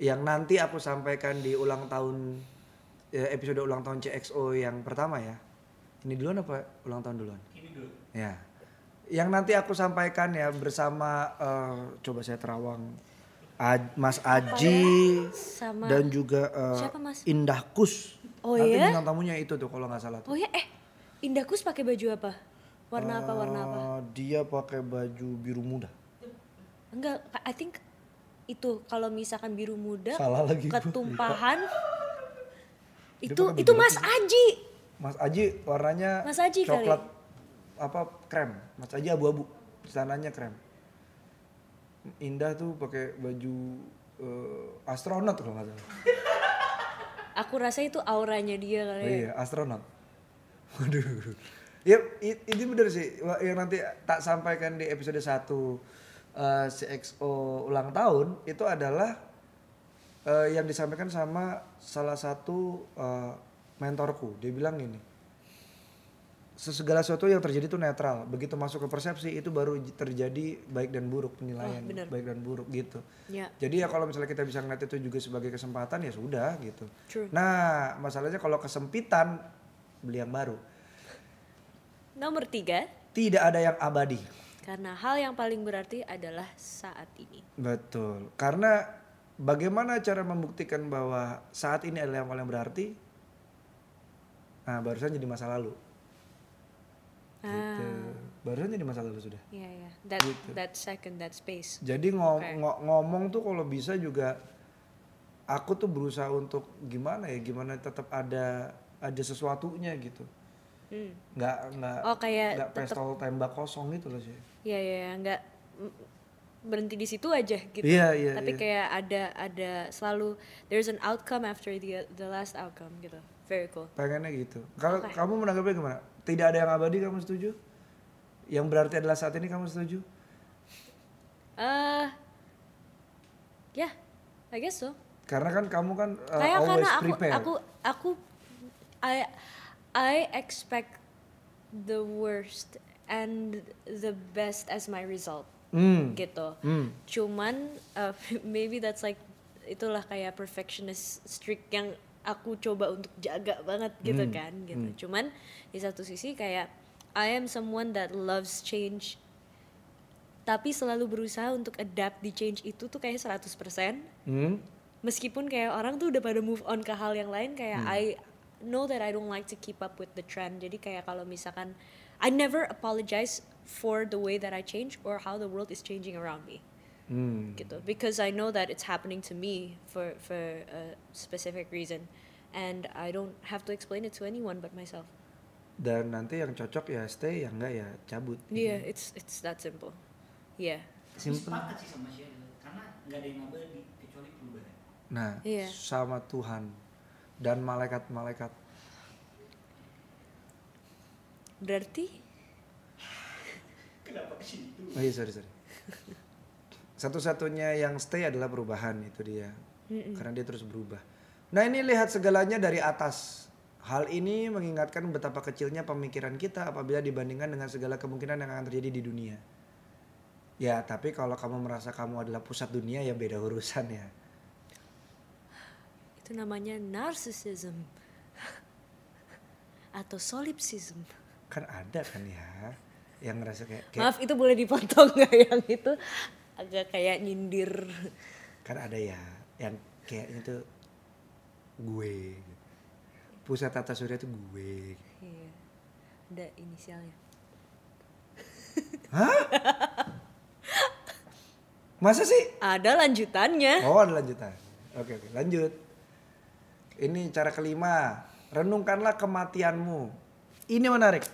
yang nanti aku sampaikan di ulang tahun ya, episode ulang tahun CXO yang pertama ya. Ini duluan apa ulang tahun duluan? Ini dulu. Ya. Yang nanti aku sampaikan ya bersama eh, coba saya terawang Aj- Mas Aji Sama dan juga Siapa, Mas? Indah Kus. Oh, nanti iya? bintang tamunya itu tuh kalau nggak salah tuh. oh ya eh Indahkus pakai baju apa? Warna apa warna apa? Eh, Dia pakai baju biru muda. Enggak, I think itu kalau misalkan biru muda Salah lagi ketumpahan itu itu baju Mas Aji. Mas Aji warnanya Mas Aji kali. coklat apa krem. Mas Aji abu-abu. Celananya krem. Indah tuh pakai baju eh, astronot kalau nggak salah. Aku rasa itu auranya dia kali. Oh ya. iya, astronot. Waduh. Ya, ini bener sih. Yang nanti tak sampaikan di episode 1 eh, CXO ulang tahun itu adalah eh, yang disampaikan sama salah satu eh, mentorku. Dia bilang gini. Segala sesuatu yang terjadi itu netral. Begitu masuk ke persepsi itu baru terjadi baik dan buruk penilaian, Oh, bener. baik dan buruk gitu. Ya. Jadi ya kalau misalnya kita bisa ngeliat itu juga sebagai kesempatan ya sudah gitu. True. Nah masalahnya kalau kesempitan beli yang baru. Nomor tiga, Tidak ada yang abadi. karena hal yang paling berarti adalah saat ini. Betul. Karena bagaimana cara membuktikan bahwa saat ini adalah yang paling berarti? Nah barusan jadi masa lalu. Gitu. Barusan jadi masa lalu sudah. Iya ya, that Gitu. that second, that space. Jadi ngo- Oke. ngo- ngomong tuh kalau bisa juga aku tuh berusaha untuk gimana ya, gimana tetap ada ada sesuatunya gitu. Hmm. Nggak nggak Oh, kayak nggak tetep- pistol tembak kosong gitu loh sih. Iya ya, ya, nggak berhenti di situ aja gitu. Iya, iya, Tapi iya. kayak ada ada selalu there's an outcome after the the last outcome gitu. Very cool. Pengennya gitu. Kalau Oke. kamu menanggapnya gimana? Tidak ada yang abadi kamu setuju? Yang berarti adalah saat ini kamu setuju? Eh, ya, I guess so. Karena kan kamu kan uh, kayak always karena aku prepare. aku aku I I expect the worst and the best as my result Hmm. gitu Hmm. cuman uh, maybe that's like itulah kayak perfectionist streak yang aku coba untuk jaga banget gitu Hmm. kan gitu cuman di satu sisi kayak I am someone that loves change tapi selalu berusaha untuk adapt di change itu tuh kayak 100% Hmm. meskipun kayak orang tuh udah pada move on ke hal yang lain kayak I know that I don't like to keep up with the trend jadi kayak kalau misalkan I never apologize for the way that I change or how the world is changing around me Hmm. gitu because I know that it's happening to me for for a specific reason and I don't have to explain it to anyone but myself Dan nanti yang cocok ya stay, yang enggak ya cabut. yeah it's it's that simple yeah Simple. sepakat sih sama Sheryl karena nggak ada yang abadi kecuali perubahan. Nah, Iya. sama Tuhan. Dan malaikat-malaikat. Berarti Kenapa ke situ? Oh iya sorry sorry. Satu-satunya yang stay adalah perubahan itu dia. Karena dia terus berubah. Nah ini lihat segalanya dari atas. Hal ini mengingatkan betapa kecilnya pemikiran kita apabila dibandingkan dengan segala kemungkinan yang akan terjadi di dunia. Ya tapi kalau kamu merasa kamu adalah pusat dunia ya beda urusan ya. Itu namanya narcissism. Atau solipsism. Kan ada kan ya yang ngerasa kayak, kayak Maaf itu boleh dipotong nggak yang itu agak kayak nyindir. kan ada ya yang kayaknya tuh gue. Pusat tata surya itu gue. Iya. Ada inisialnya. Masa sih? Ada lanjutannya. Oh ada lanjutan. Oke oke lanjut. Ini cara kelima. Renungkanlah kematianmu. Ini menarik.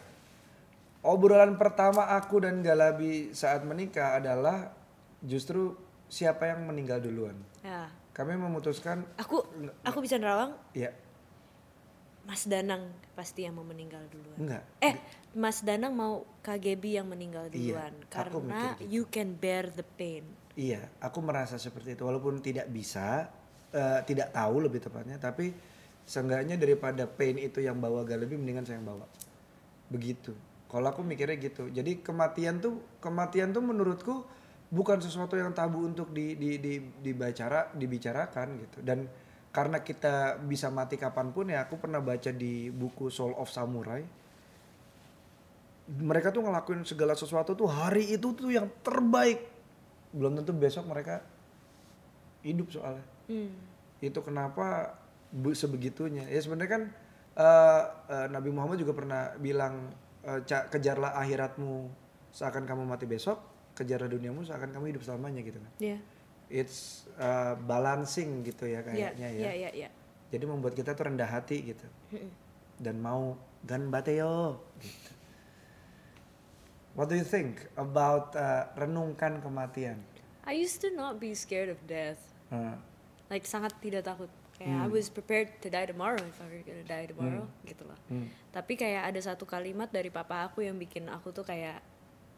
Obrolan pertama aku dan Galabi saat menikah adalah justru siapa yang meninggal duluan. Ya. Kami memutuskan, Aku aku bisa nerawang ya Mas Danang pasti yang mau meninggal duluan. enggak. Eh, Mas Danang mau KGB yang meninggal Iya, duluan aku karena gitu. you can bear the pain. Iya, aku merasa seperti itu. Walaupun tidak bisa, eh, tidak tahu lebih tepatnya, tapi seenggaknya daripada pain itu yang bawa Galabi, mendingan saya yang bawa. Begitu. Kalau aku mikirnya gitu. Jadi kematian tuh, kematian tuh menurutku bukan sesuatu yang tabu untuk di, di, di, dibacara, dibicarakan gitu. Dan karena kita bisa mati kapan pun ya, aku pernah baca di buku Soul of Samurai. Mereka tuh ngelakuin segala sesuatu tuh hari itu tuh yang terbaik belum tentu besok mereka hidup soalnya Hmm. itu kenapa bu- sebegitunya ya sebenarnya kan eh, eh, Nabi Muhammad juga pernah bilang "Ca- kejarlah akhiratmu seakan kamu mati besok kejarlah duniamu seakan kamu hidup selamanya gitu kan Iya. it's eh, balancing gitu ya Iya, kayaknya iya, ya iya, iya. jadi membuat kita tuh rendah hati gitu dan mau gan bateo gitu what do you think about eh, renungkan kematian I used to not be scared of death. Eh, Like sangat tidak takut. Kayak I was prepared to die tomorrow if I were gonna die tomorrow gitu loh. Hmm. Tapi kayak ada satu kalimat dari papa aku yang bikin aku tuh kayak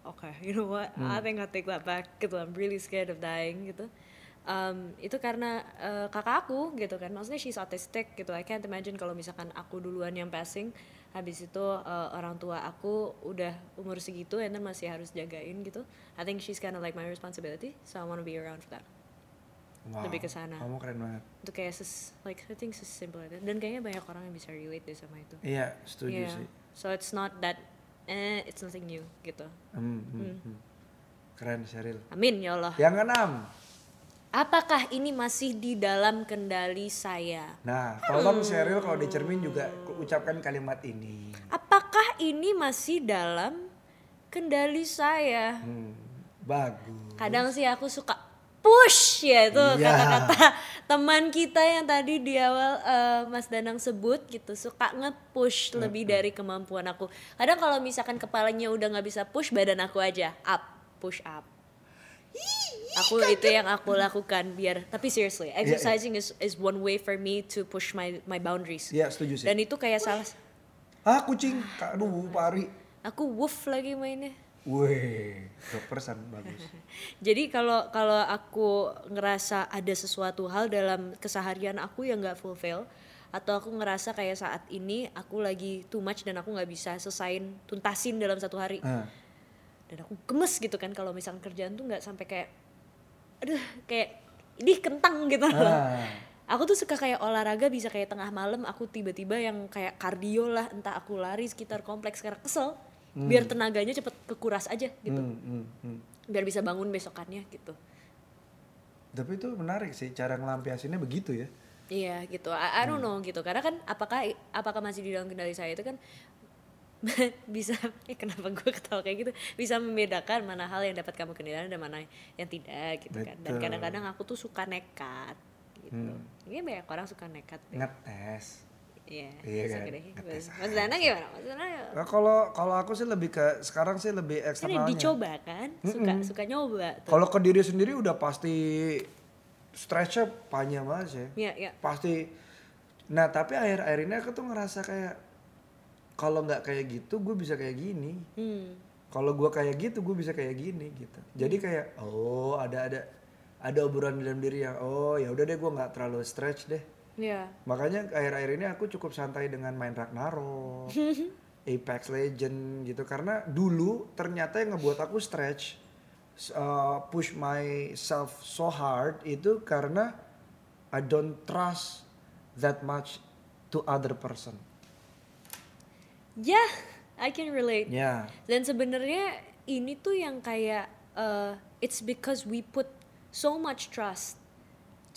okay, you know what? I think I'll take that back gitu. I'm really scared of dying gitu. Um, itu karena eh, kakak aku gitu kan, maksudnya she's autistic gitu. I can't imagine kalau misalkan aku duluan yang passing, habis itu eh, orang tua aku udah umur segitu, and then masih harus jagain gitu. I think she's kind of like my responsibility, so I want to be around for that. Wow, Lebih ke sana. kamu keren banget Itu kayak ses, like I think simple that. Dan kayaknya banyak orang yang bisa relate deh sama itu. iya setuju Yeah. sih So it's not that eh it's nothing new gitu. Hmm, hmm, hmm. keren Sheryl Amin ya Allah. yang keenam Apakah ini masih di dalam kendali saya? nah tolong Sheryl kalau di cermin juga ucapkan kalimat ini Apakah ini masih dalam kendali saya? Hmm, bagus Kadang sih aku suka push ya itu Iya. kata-kata teman kita yang tadi di awal eh, Mas Danang sebut gitu suka nge-push lebih dari kemampuan aku. Kadang kalau misalkan kepalanya udah nggak bisa push badan aku aja up push up. Aku itu yang aku lakukan biar tapi seriously iya. exercising is is one way for me to push my my boundaries. Iya setuju sih Dan itu kayak salah ah kucing aduh pari aku woof lagi mainnya. Weh, persen bagus. Jadi kalau kalau aku ngerasa ada sesuatu hal dalam keseharian aku yang nggak fulfill atau aku ngerasa kayak saat ini aku lagi too much dan aku nggak bisa selesain tuntasin dalam satu hari Ah, dan aku gemes gitu kan kalau misalkan kerjaan tuh nggak sampai kayak aduh kayak ini kentang gitu loh. ah. Aku tuh suka kayak olahraga bisa kayak tengah malam aku tiba-tiba yang kayak kardio lah entah aku lari sekitar kompleks karena kesel biar tenaganya cepet kekuras aja gitu Hmm, hmm, hmm. biar bisa bangun besokannya gitu. Tapi itu menarik sih cara ngelampiasinnya begitu ya. Iya gitu, I, I don't know gitu. Karena kan apakah apakah masih di dalam kendali saya itu kan bisa eh kenapa gue ketawa kayak gitu bisa membedakan mana hal yang dapat kamu kendalikan dan mana yang tidak gitu kan dan Betul. kadang-kadang aku tuh suka nekat gitu ini banyak orang suka nekat deh. Ngetes. Iya Iya kan, ngetes Mas Dana gimana Mas Dana Nah, kalau kalau aku sih lebih ke sekarang sih lebih eksternalnya. dicoba kan suka suka nyoba Kalau ke diri sendiri udah pasti stretchnya panjang banget sih. Iya iya Pasti Nah tapi akhir-akhir ini aku tuh ngerasa kayak kalau nggak kayak gitu gue bisa kayak gini. Hmm. Kalau gue kayak gitu gue bisa kayak gini gitu. Jadi kayak oh ada ada ada obrolan dalam diri yang oh ya udah deh gue nggak terlalu stretch deh. Ya. Makanya akhir-akhir ini aku cukup santai dengan main Ragnarok, Apex Legend gitu karena dulu ternyata yang ngebuat aku stretch uh, push myself so hard itu karena I don't trust that much to other person. Ya, I can relate. Ya. Dan sebenarnya ini tuh yang kayak uh, it's because we put so much trust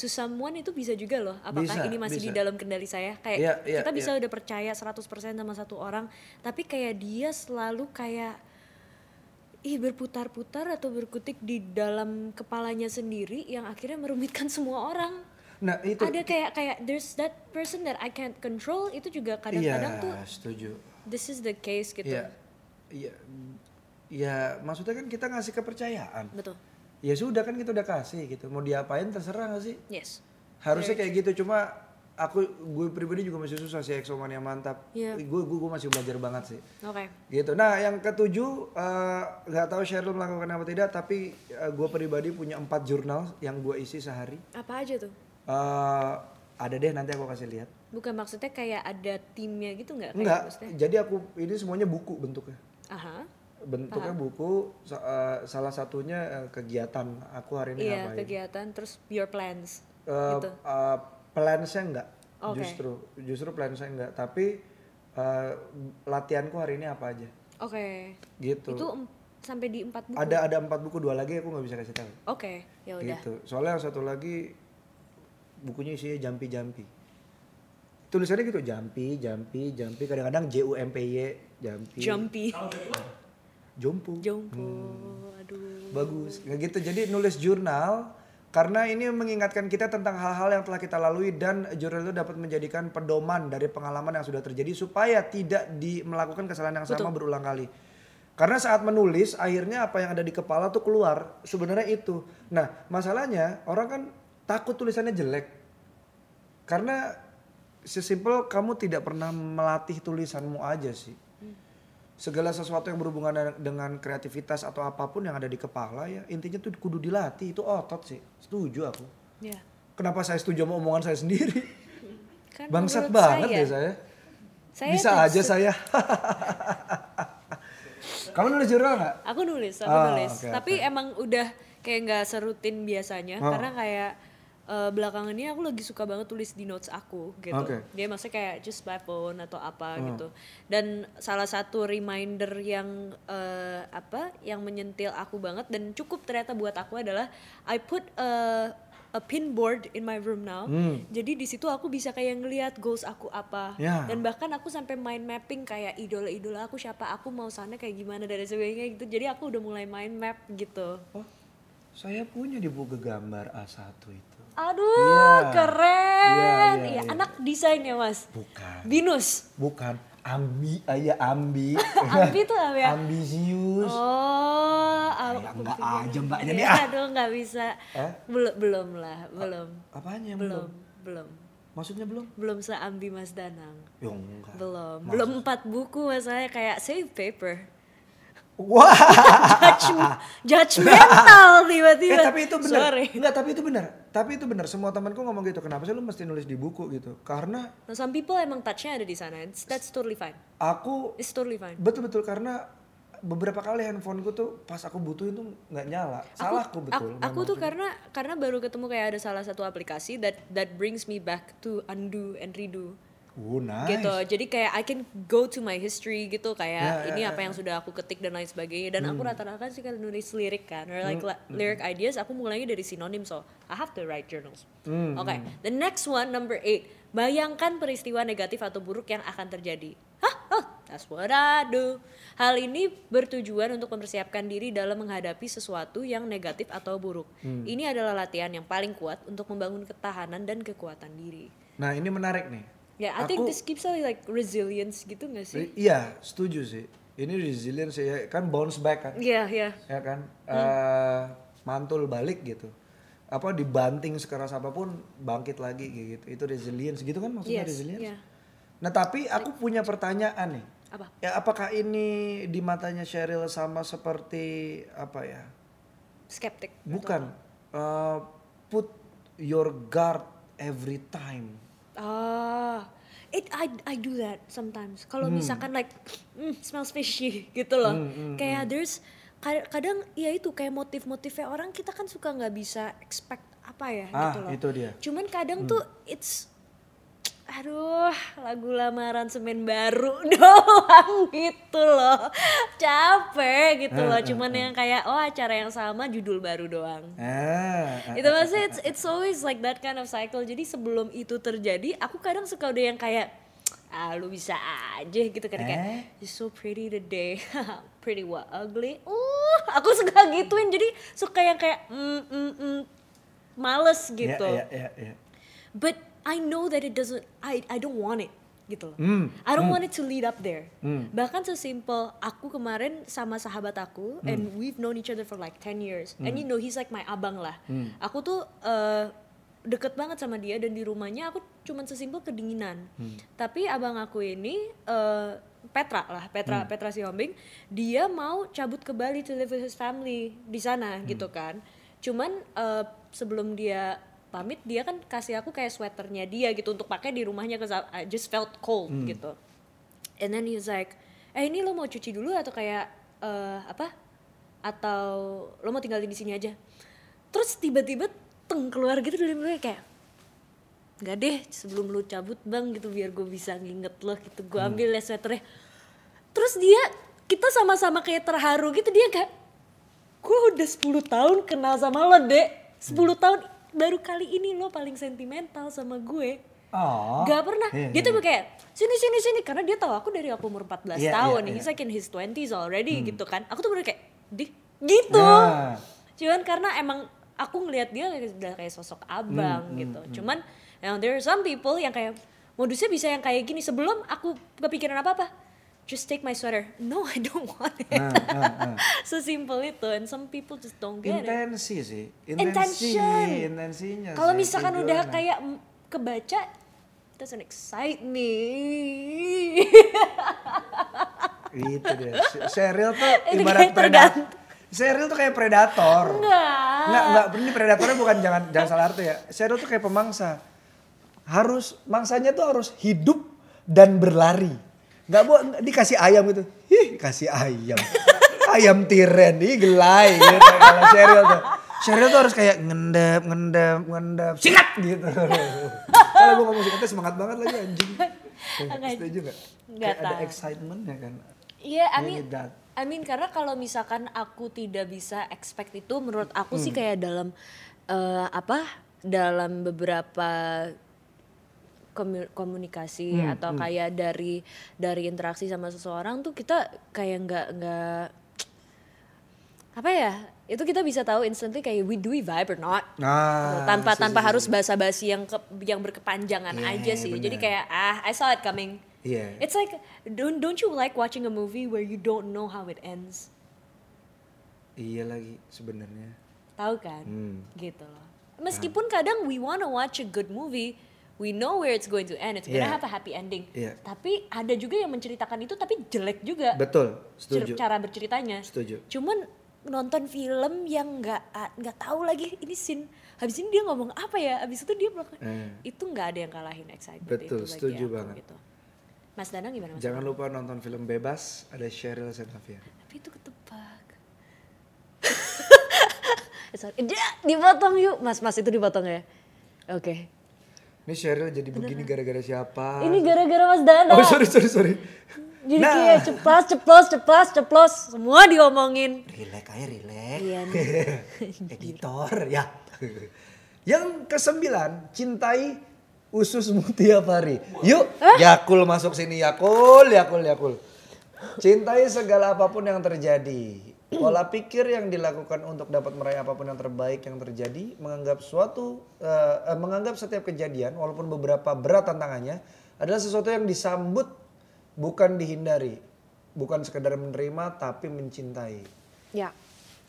to someone itu bisa juga loh. Apakah Bisa, ini masih di bisa. dalam kendali saya? Kayak Iya, iya, kita bisa iya. udah percaya 100% sama satu orang, tapi kayak dia selalu kayak ih berputar-putar atau berkutik di dalam kepalanya sendiri yang akhirnya merumitkan semua orang. Nah itu Ada kayak kayak there's that person that I can't control itu juga kadang-kadang iya tuh setuju. this is the case gitu. Iya. Iya. Ya maksudnya kan kita ngasih kepercayaan. Betul. Ya sudah kan kita udah kasih gitu. Mau diapain terserah gak sih? Yes. Harusnya kayak gitu cuma aku gue pribadi juga masih susah sih Exomania mantap. Iya. Gue, gue gue masih belajar banget sih. Oke. Gitu. Nah, yang ketujuh eh, nggak tahu Cheryl melakukan apa tidak tapi eh, gue pribadi punya empat jurnal yang gue isi sehari. Apa aja tuh? Eh, ada deh nanti aku kasih lihat. Bukan maksudnya kayak ada timnya gitu nggak? Maksudnya? Jadi aku ini semuanya buku bentuknya. Aha. Bentuknya buku sa- eh, salah satunya eh, kegiatan aku hari ini Iya ngapain. kegiatan terus your plans. Eh, gitu. eh, plansnya enggak Oke. justru justru plansnya enggak tapi eh, latihanku hari ini apa aja Oke. gitu Itu em- sampai di empat buku. ada ada empat buku dua lagi aku nggak bisa kasih tahu Oke. Ya udah. gitu soalnya yang satu lagi bukunya isinya jampi jampi tulisannya gitu jampi jampi jampi kadang-kadang j u m p y jampi Jumpy. Jompo Jompo. Hmm. Aduh. bagus nggak gitu jadi nulis jurnal karena ini mengingatkan kita tentang hal-hal yang telah kita lalui dan jurnal itu dapat menjadikan pedoman dari pengalaman yang sudah terjadi supaya tidak di melakukan kesalahan yang sama berulang kali. Karena saat menulis akhirnya apa yang ada di kepala tuh keluar sebenarnya itu. Nah masalahnya orang kan takut tulisannya jelek karena sesimpel kamu tidak pernah melatih tulisanmu aja sih segala sesuatu yang berhubungan dengan- kreativitas atau apa pun yang ada di kepala ya intinya tuh kudu dilatih. Itu otot sih. Setuju aku. Ya. kenapa saya setuju sama omongan saya sendiri? Kan bangsat banget saya, ya saya. Saya bisa aja saya. Kamu nulis jurnal nggak? Aku nulis, aku Ah, nulis. oke, Tapi emang udah kayak nggak serutin biasanya Oh. karena kayak eh, belakangan ini aku lagi suka banget tulis di notes aku gitu. Oke. Dia maksudnya kayak just by phone atau apa Oh. gitu. Dan salah satu reminder yang eh, apa yang menyentil aku banget dan cukup ternyata buat aku adalah I put a a pin board in my room now. Jadi di situ aku bisa kayak ngelihat goals aku apa Ya. dan bahkan aku sampai mind mapping kayak idola-idola aku siapa aku mau sana kayak gimana dan sebagainya gitu jadi aku udah mulai mind map gitu oh saya punya di buku gambar A1 itu aduh Iya. keren. Iya, iya, Iya, iya. anak desain ya mas? Bukan. Binus? Bukan. Ambi ayah ambi. Ambi tuh apa ya? Ambisius. Oh Ya, enggak aja, Mbak. Iya, Jadi, ah. aduh nggak bisa. Eh? belum belum lah belum. apanya yang belum belum? maksudnya belum? Belum seambi mas danang. Ya enggak. Belum. Belum empat buku masalahnya kayak save paper wah Judge- judgmental tiba-tiba. Eh tapi itu benar. Sorry. Enggak, tapi itu benar. Tapi itu benar. Semua temanku ngomong gitu. Kenapa sih lu mesti nulis di buku gitu? Karena Nah, some people emang touch-nya ada di sana. It's- That's totally fine. aku It's totally fine. betul-betul karena beberapa kali handphoneku tuh pas aku butuhin tuh nggak nyala. Salahku betul. Aku, aku tuh karena karena baru ketemu kayak ada salah satu aplikasi that that brings me back to undo and redo. Oh, nice. gitu jadi kayak I can go to my history gitu kayak Ya, ya, ini ya, apa yang sudah aku ketik dan lain sebagainya. Dan aku rata-rata sih kalau nulis lirik kan or like Hmm, la- lyric ideas aku mulainya dari sinonim. So I have to write journals. Hmm, oke the next one number eight. Bayangkan peristiwa negatif atau buruk yang akan terjadi. Hah? Oh that's what I do. Hal ini bertujuan untuk mempersiapkan diri dalam menghadapi sesuatu yang negatif atau buruk. Hmm. ini adalah latihan yang paling kuat untuk membangun ketahanan dan kekuatan diri. Nah ini menarik nih. Ya, I think Aku- this keeps us like resilience gitu gak sih? I- Iya, setuju sih. Ini resilience ya, kan bounce back kan. Iya, iya. ya kan Eh, mantul balik gitu apa dibanting sekeras apa pun bangkit lagi gitu. Itu resilience gitu kan maksudnya Yes, resilience. yeah. Nah, tapi aku punya pertanyaan nih. Apa? Ya apakah ini di matanya Cheryl sama seperti apa ya? Skeptik. Bukan. Uh, put your guard every time. Ah, it I I do that sometimes. Kalau Hmm. misalkan like mm, smells fishy gitu loh. kayak there's ka- kadang ya itu kayak motif-motifnya orang kita kan suka nggak bisa expect apa ya Ah, gitu loh. itu dia. Cuman kadang tuh it's aduh lagu lamaran semen baru doang gitu loh. Capek gitu loh cuman yang kayak oh acara yang sama judul baru doang. Itu maksudnya it's, it's always like that kind of cycle. Jadi sebelum itu terjadi aku kadang suka udah yang kayak ah lu bisa aja gitu kan kayak Eh? you're so pretty today. Pretty what? Ugly? Uh aku suka gituin. Jadi suka yang kayak mm, mm, mm, males ya, gitu. ya, ya, ya. but I know that it doesn't I I don't want it gitu loh. Hmm, I don't want it to lead up there. Hmm. Bahkan sesimpel aku kemarin sama sahabat aku Hmm. and we've known each other for like 10 years. And you know he's like my abang lah. Hmm. Aku tuh eh, deket banget sama dia dan di rumahnya aku cuman sesimpel kedinginan. Hmm. Tapi abang aku ini eh, Petra lah, Petra Petra Sihombing, dia mau cabut ke Bali to live with his family di sana gitu kan. Cuman eh, sebelum dia pamit dia kan kasih aku kayak sweaternya dia gitu untuk pakai di rumahnya cause I just felt cold gitu. And then he's like, eh ini lo mau cuci dulu atau kayak eh, apa? Atau lo mau tinggalin di sini aja? Terus tiba-tiba teng keluar gitu dari mulutnya kayak Gak deh sebelum lu cabut bang gitu biar gue bisa nginget lo gitu. Gue ambil ya sweaternya. Terus dia kita sama-sama kayak terharu gitu. Dia kayak gue udah 10 tahun kenal sama lo dek. 10 tahun baru kali ini lo paling sentimental sama gue Oh. Gak pernah. Iya, dia iya, tuh kayak sini sini sini karena dia tahu aku dari aku umur 14 Iya, tahun. iya, He's iya. like in his 20s already gitu kan. Aku tuh bener kayak di gitu. Nah. Cuman karena emang aku ngelihat dia udah kayak sosok abang Hmm, gitu. Cuman you know, there are some people yang kayak modusnya bisa yang kayak gini sebelum aku kepikiran apa-apa. Just take my sweater. No, I don't want it. Nah, nah, nah. Sesimpel itu and some people just don't get it. Intensi sih. Intention. Intensinya Kalau misalkan udah tujuannya. kayak kebaca doesn't excite me. Itu dia. Sheryl tuh ibarat predator. Sheryl tuh kayak predator. Enggak. Enggak, enggak. Ini predatornya bukan jangan jangan salah arti ya. Sheryl tuh kayak pemangsa. Harus mangsanya tuh harus hidup dan berlari. Enggak bu, dikasih ayam gitu. Ih, kasih ayam. ayam tiren, ih gelai gitu kalau Sheryl tuh. Sheryl tuh harus kayak ngendap, ngendap, ngendap. Sikat gitu. Kalau gue ngomong sikatnya semangat banget lagi anjing. Enggak. Setuju gak? Enggak Kayak ada excitementnya kan. Iya, I mean, need that. I mean karena kalau misalkan aku tidak bisa expect itu, menurut aku sih kayak dalam eh, apa? Dalam beberapa komu- komunikasi atau kayak dari dari interaksi sama seseorang tuh kita kayak nggak nggak apa ya? Itu kita bisa tahu instantly kayak we do we vibe or not. Nah, tanpa si- tanpa si- si- harus basa-basi yang ke- yang berkepanjangan Iya, aja sih. Jadi bener. kayak ah I saw it coming. Iya. It's like don't don't you like watching a movie where you don't know how it ends? Iya lagi sebenarnya. Tahu kan? Hmm. Gitu loh. Meskipun kadang we wanna watch a good movie, we know where it's going to end. It's gonna Iya. have a happy ending. Iya. Tapi ada juga yang menceritakan itu tapi jelek juga. Betul, setuju. Cara berceritanya. Setuju. Cuman nonton film yang nggak nggak tahu lagi ini scene habis ini dia ngomong apa ya habis itu dia melakukan Eh. itu nggak ada yang kalahin excitement Betul, itu setuju aku banget. gitu. Mas Danang gimana Mas? Jangan lupa nonton film Bebas ada Sheryl Xenavia. Tapi itu ketebak. Eh, Sorry. Dia dipotong yuk. Mas, mas itu dipotong ya. Oke. Ini Sheryl jadi begini gara-gara siapa? Ini gara-gara Mas Danang. Oh sorry sorry sorry. Jadi Nah. kayak ceplas, ceplos, ceplas, ceplos. Semua diomongin. Relax aja relax. Iya nih. Editor ya. Yang kesembilan, cintai ususmu tiap hari. Yuk, Yakul masuk sini Yakul, Yakul, Yakul. Cintai segala apa pun yang terjadi. Pola pikir yang dilakukan untuk dapat meraih apa pun yang terbaik yang terjadi, menganggap suatu, eh, eh, menganggap setiap kejadian, walaupun beberapa berat tantangannya, adalah sesuatu yang disambut, bukan dihindari, bukan sekedar menerima, tapi mencintai. Ya.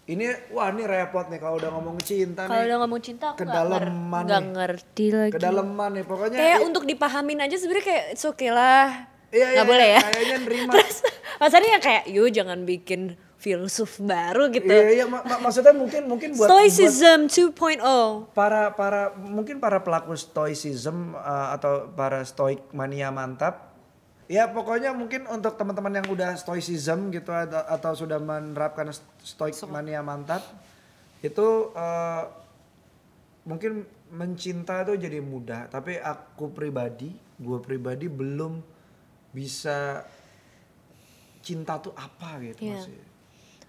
Ini wah ini repot nih kalau udah ngomong cinta Kalau udah ngomong cinta aku nger- kedalaman nggak nih. ngerti lagi. Kedalaman nih pokoknya. Kayak i- untuk dipahamin aja sebenarnya kayak it's okay lah. Iya, iya, Nggak boleh iya, ya. kayaknya nerima. Terus Mas Adi yang kayak, yuk jangan bikin filsuf baru gitu. Iya iya mak- mak- maksudnya mungkin mungkin buat, Stoicism oh. 2.0. para para mungkin para pelaku stoicism uh, atau para stoik mania mantap ya pokoknya mungkin untuk teman-teman yang udah stoicism gitu atau, atau sudah menerapkan stoik mania mantap itu uh, mungkin mencinta itu jadi mudah tapi aku pribadi gue pribadi belum bisa cinta tuh apa gitu Iya. masih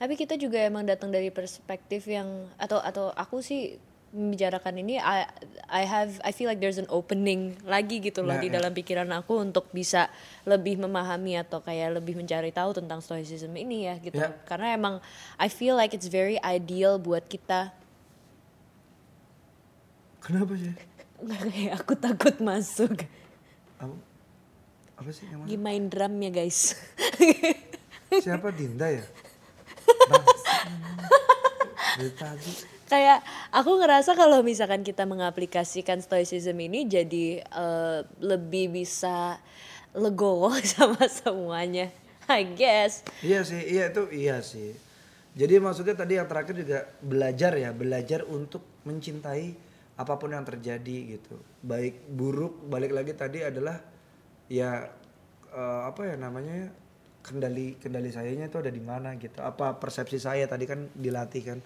Tapi kita juga emang datang dari perspektif yang atau atau aku sih membicarakan ini I, I have I feel like there's an opening lagi gitu loh Nah, di ya. dalam pikiran aku untuk bisa lebih memahami atau kayak lebih mencari tahu tentang stoicism ini ya gitu. Ya. Karena emang I feel like it's very ideal buat kita kenapa sih kayak aku takut masuk. apa, apa sih yang mana? Main drum ya guys. Siapa Dinda ya? Kayak aku ngerasa kalau misalkan kita mengaplikasikan stoicism ini jadi eh, lebih bisa legowo sama semuanya I guess Iya sih, iya itu iya sih. Jadi maksudnya tadi yang terakhir juga belajar ya, belajar untuk mencintai apa pun yang terjadi gitu. Baik buruk, balik lagi tadi adalah ya eh, apa ya namanya kendali kendali sayanya itu ada di mana gitu. Apa persepsi saya tadi kan dilatih kan.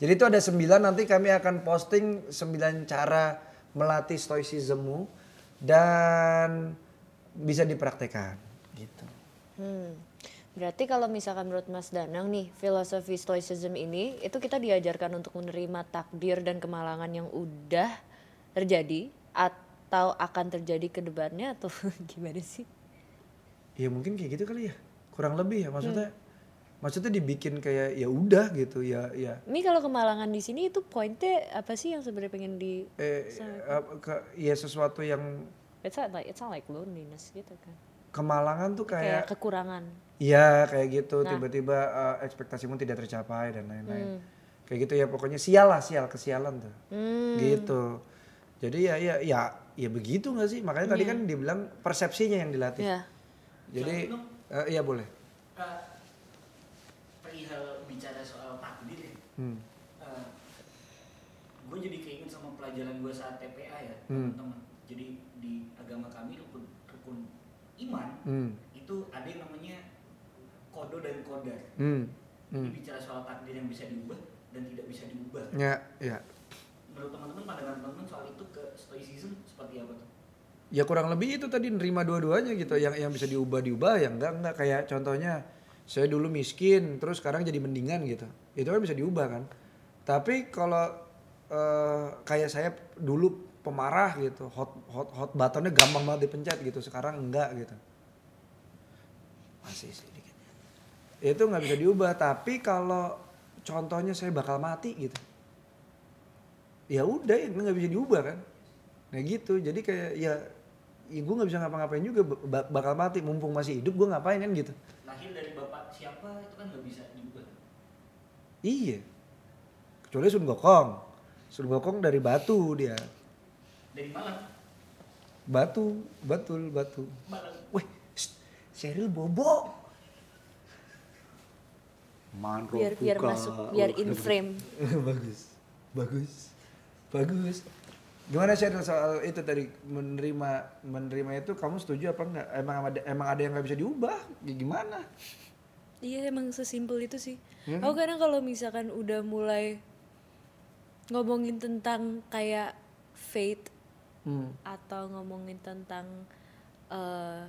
Jadi itu ada sembilan nanti kami akan posting sembilan cara melatih stoicismmu dan bisa dipraktekkan gitu. Hmm. Berarti kalau misalkan menurut Mas Danang nih, filosofi stoicism ini itu kita diajarkan untuk menerima takdir dan kemalangan yang udah terjadi atau akan terjadi ke depannya atau gimana sih? Ya mungkin kayak gitu kali ya. Kurang lebih ya maksudnya. Maksudnya dibikin kayak ya udah gitu ya ya Ini kalau kemalangan di sini itu poinnya apa sih yang sebenarnya pengen di eh apa, ke, ya sesuatu yang It's not like it's not like loneliness gitu kan. kemalangan tuh Kayak kayak kekurangan. Iya kayak gitu Nah. tiba-tiba eh, ekspektasimu tidak tercapai dan lain-lain. Hmm. Kayak gitu ya pokoknya sial lah sial kesialan tuh. Hmm. Gitu. Jadi ya ya ya ya begitu nggak sih? Makanya tadi kan dibilang persepsinya yang dilatih. Ya. Jadi Soalnya eh, iya boleh. Kak, perihal bicara soal takdir ya. Hmm. gue jadi keinget sama pelajaran gue saat TPA ya Hmm. teman-teman. Jadi di agama kami rukun rukun iman Hmm. itu ada yang namanya kodo dan kodar. Hmm. Hmm. bicara soal takdir yang bisa diubah dan tidak bisa diubah. Ya, ya. Menurut teman-teman pandangan teman-teman soal itu ke stoicism seperti apa tuh? Ya kurang lebih itu tadi nerima dua-duanya gitu. Yang yang bisa diubah diubah yang enggak enggak kayak contohnya saya dulu miskin terus sekarang jadi mendingan gitu. Itu kan bisa diubah kan. Tapi kalau eh, kayak saya dulu pemarah gitu, hot hot hot buttonnya gampang banget dipencet gitu. Sekarang enggak gitu. Masih sih dikit. Itu nggak bisa diubah. Tapi kalau contohnya saya bakal mati gitu. Ya udah ya nggak bisa diubah kan. Nah gitu, jadi kayak ya, ya gue nggak bisa ngapa-ngapain juga ba- bakal mati mumpung masih hidup gue ngapain kan gitu. Lahir dari bapak siapa itu kan nggak bisa diubah. Iya. Kecuali Sun Gokong. Sun Gokong dari batu dia. Dari Malang, Batu, betul batu. Malang. Wih, shh, Cheryl bobo. Manro Biar biar buka. masuk biar in frame. bagus, bagus, bagus. Gimana Cheryl soal itu tadi menerima menerima itu kamu setuju apa enggak? Emang ada emang ada yang nggak bisa diubah? Ya gimana? Iya emang sesimpel itu sih. Hmm. Aku kadang kalau misalkan udah mulai ngomongin tentang kayak fate Hmm. atau ngomongin tentang eh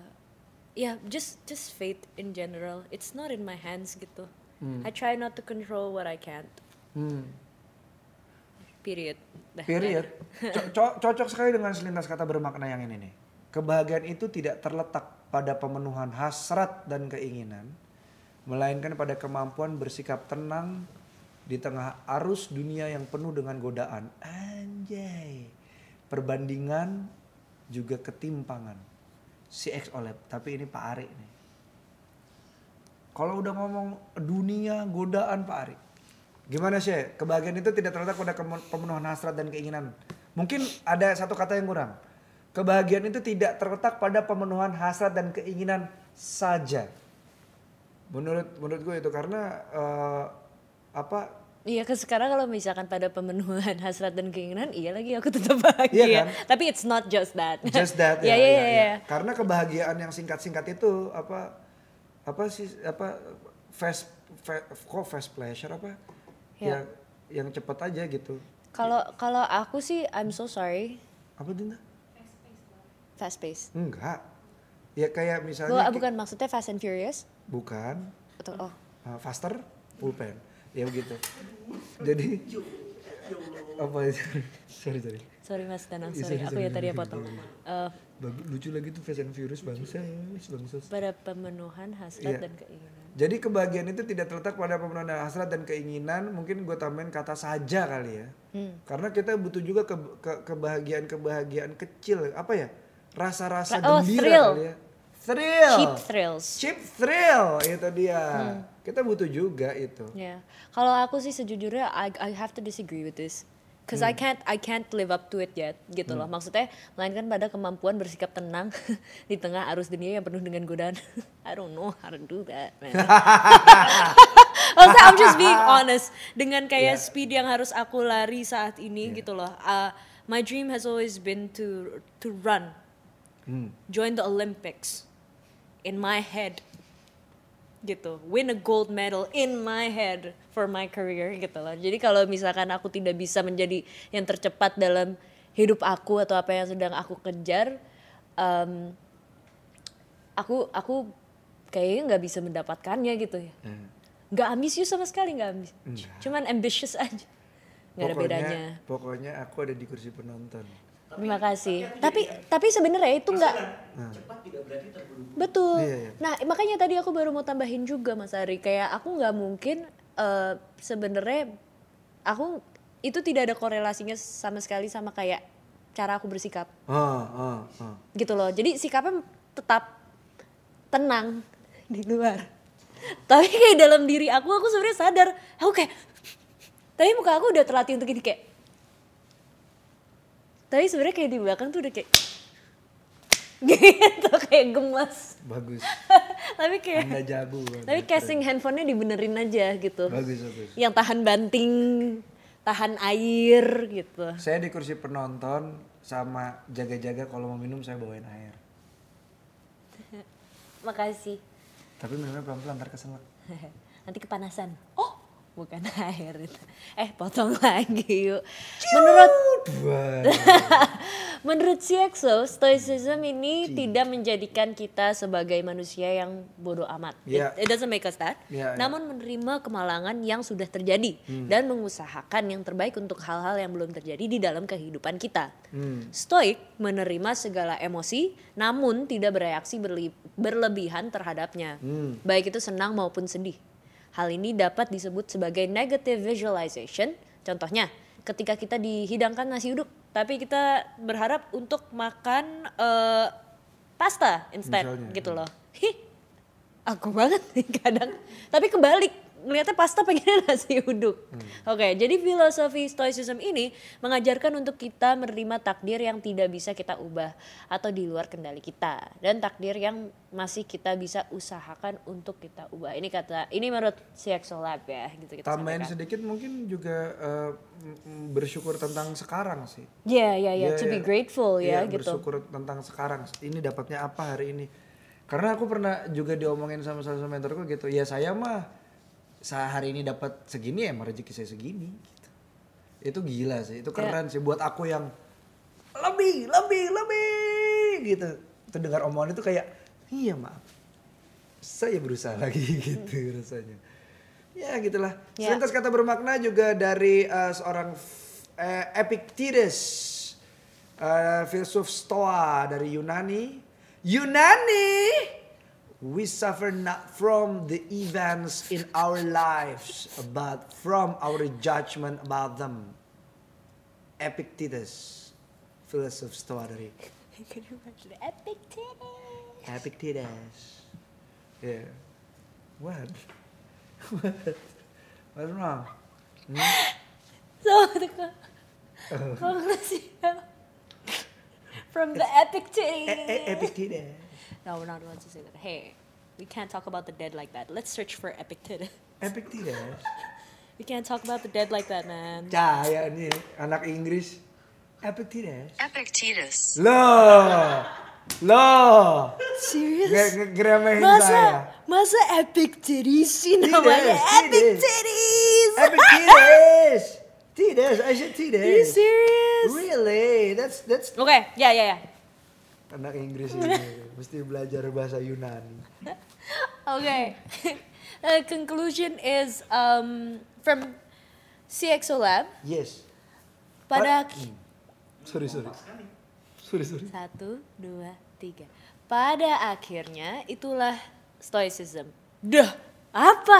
ya just just fate in general. It's not in my hands gitu. Hmm. I try not to control what I can't. Hmm. Period. Dah, Period. Co- co- cocok sekali dengan selintas kata bermakna yang ini nih. Kebahagiaan itu tidak terletak pada pemenuhan hasrat dan keinginan, melainkan pada kemampuan bersikap tenang di tengah arus dunia yang penuh dengan godaan. Anjay. Perbandingan juga ketimpangan. Si X Oleb, tapi ini Pak Ari nih. Kalau udah ngomong dunia godaan Pak Ari. Gimana sih? Kebahagiaan itu tidak terletak pada pemenuhan hasrat dan keinginan. Mungkin ada satu kata yang kurang. Kebahagiaan itu tidak terletak pada pemenuhan hasrat dan keinginan saja. Menurut menurut gue itu karena eh, apa? Iya, ke sekarang kalau misalkan pada pemenuhan hasrat dan keinginan, iya lagi aku tetap bahagia. Iya kan? Tapi it's not just that. Just that Iya, ya, iya, ya, iya. ya. Karena kebahagiaan yang singkat-singkat itu apa apa sih apa fast fa- kok fast pleasure apa? Ya. Yang yang cepat aja gitu. Kalau kalau aku sih I'm so sorry, Apa Dinda? fast pace. Enggak. Ya kayak misalnya ki- bukan maksudnya Fast and Furious bukan atau oh uh, faster pulpen. Ya begitu. Jadi apa itu? sorry sorry. sorry Mas Danang, sorry sorry, aku sorry, ya tadi ya potong. sorry. Bagus, lucu lagi tuh Fast and Furious bangsa, bangsa. pada pemenuhan hasrat Iya. dan keinginan. Jadi kebahagiaan itu tidak terletak pada pemenuhan hasrat dan keinginan. Mungkin gue tambahin kata saja kali ya. Hmm. Karena kita butuh juga ke, ke- kebahagiaan-kebahagiaan kecil. Apa ya? Rasa-rasa Oh, gembira thrill. kali ya. Thrill. Cheap thrills. Cheap thrill itu dia. Hmm. Kita butuh juga itu. Ya, kalau aku sih sejujurnya I, I have to disagree with this. Cause I Hmm. can't I can't live up to it yet gitu loh. Maksudnya melainkan pada kemampuan bersikap tenang di tengah arus dunia yang penuh dengan godaan. I don't know how to do that, man. Maksudnya I'm just being honest dengan kayak Yeah. speed yang harus aku lari saat ini gitu loh. Uh, my dream has always been to to run, Hmm. join the Olympics in my head gitu win a gold medal in my head for my career gitu loh. Jadi kalau misalkan aku tidak bisa menjadi yang tercepat dalam hidup aku atau apa yang sedang aku kejar em, aku aku kayaknya nggak bisa mendapatkannya gitu ya. Hmm. nggak ambisius sama sekali nggak ambisius cuman ambitious aja. Nggak ada bedanya. Pokoknya aku ada di kursi penonton. Terima kasih tapi tapi sebenarnya itu nggak cepat tidak berarti terburu-buru. Betul. Iya, iya. Nah makanya tadi aku baru mau tambahin juga Mas Ari kayak aku nggak mungkin eh, sebenarnya aku itu tidak ada korelasinya sama sekali sama kayak cara aku bersikap Ah, ah, ah. gitu loh. Jadi sikapnya tetap tenang di luar. Tapi kayak dalam diri aku aku sebenarnya sadar aku kayak tapi muka aku udah terlatih untuk gini kayak tapi sebenarnya kayak di belakang tuh udah kayak gitu kayak gemas Bagus. tapi kayak Anda jago. bagus. tapi casing handphonenya dibenerin aja gitu Bagus, bagus. yang tahan banting tahan air gitu Saya di kursi penonton sama jaga-jaga kalau mau minum saya bawain air. makasih Tapi minumnya pelan-pelan ntar keselak. nanti kepanasan oh bukan air itu eh potong lagi yuk menurut Dua. menurut CXO stoicism ini tidak menjadikan kita sebagai manusia yang bodoh amat Iya. it, it doesn't make us that Iya, iya. namun menerima kemalangan yang sudah terjadi dan mengusahakan yang terbaik untuk hal-hal yang belum terjadi di dalam kehidupan kita Hmm. Stoik menerima segala emosi, namun tidak bereaksi berlebihan terhadapnya, Hmm. baik itu senang maupun sedih. Hal ini dapat disebut sebagai negative visualization. Contohnya, ketika kita dihidangkan nasi uduk, tapi kita berharap untuk makan eh, pasta instead, Misalnya, gitu loh. Hih, aku banget nih kadang. Tapi kebalik, ngeliatnya pasta pengennya nasi uduk. Oke, jadi filosofi stoicism ini mengajarkan untuk kita menerima takdir yang tidak bisa kita ubah atau di luar kendali kita dan takdir yang masih kita bisa usahakan untuk kita ubah. Ini kata ini menurut CXO Lab ya, gitu kita Tambahin sampaikan. sedikit mungkin juga m- bersyukur tentang sekarang sih. Ya, ya, ya, Iya, to iya. be grateful ya Iya, gitu. Bersyukur tentang sekarang. Ini dapatnya apa hari ini? Karena aku pernah juga diomongin sama salah satu mentorku gitu. Ya saya mah sehari ini dapat segini ya emang rezeki saya segini. Gitu. Itu gila sih. Itu Ya. keren sih buat aku yang lebih, lebih, lebih gitu. Itu dengar omongan itu kayak iya maaf. Saya berusaha lagi gitu rasanya. Ya gitulah. Ya. Selintas kata bermakna juga dari eh, seorang eh, Epictetus, eh, filsuf Stoa dari Yunani. Yunani, we suffer not from the events in our lives, but from our judgment about them. Epictetus, filsuf Stoa dari Epic titty. Epictetus. Yeah. What? What? What's wrong? Hmm? So the co- conclusion oh. from the Epictetus. titty. Epic tidak. No, we're not allowed to say that. Hey, we can't talk about the dead like that. Let's search for epic titty. Epic tidak. We can't talk about the dead like that, man. Cahaya nih anak Inggris. Epic tidak. Epictetus. Loh. Loh. Serious? Nge- ngeremehin saya. Masa, masa epic titties sih namanya? Titties, Epic titties. titties! Epic tidak. Tidak, I said tidak. Are you serious? Really? That's that's Okay, yeah, yeah, yeah. anak Inggris ini mesti belajar bahasa Yunani. Okay. uh, conclusion is um, from CXO Lab. Yes. Pada Sorry, sorry. Sorry, sorry. satu, dua, tiga. Pada akhirnya itulah stoicism. Duh, apa?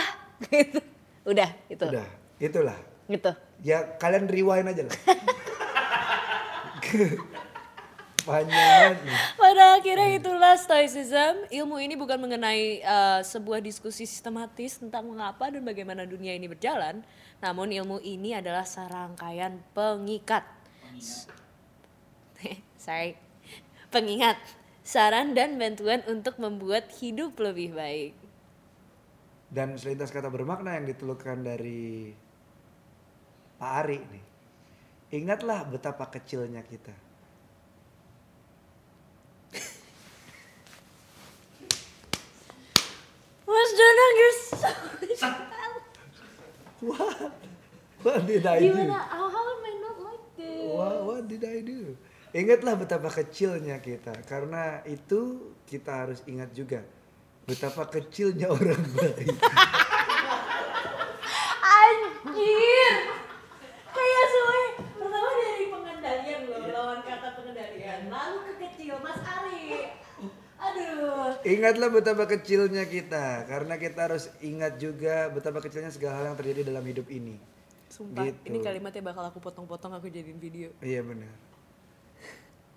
Gitu. Udah, itu. Udah, itulah. Gitu. Ya kalian rewind aja lah. Panjang. Pada akhirnya itulah stoicism. Ilmu ini bukan mengenai uh, sebuah diskusi sistematis tentang mengapa dan bagaimana dunia ini berjalan, namun ilmu ini adalah serangkaian pengikat. Sorry. Pengingat, saran dan bantuan untuk membuat hidup lebih baik. Dan selintas kata bermakna yang ditelurkan dari Pak Ari nih. Ingatlah betapa kecilnya kita. Mas Danang, you're so What? What did I do? Gimana? How, how am I not like this? What, what did I do? Ingatlah betapa kecilnya kita. Karena itu kita harus ingat juga. Betapa kecilnya orang baik. Anjir. Kayak semuanya pertama dari pengendalian loh, lawan kata pengendalian. Lalu ke kecil, Mas Ari. Aduh. Ingatlah betapa kecilnya kita. Karena kita harus ingat juga betapa kecilnya segala hal yang terjadi dalam hidup ini. Sumpah, Gitu. ini kalimatnya bakal aku potong-potong aku jadiin video. Iya benar.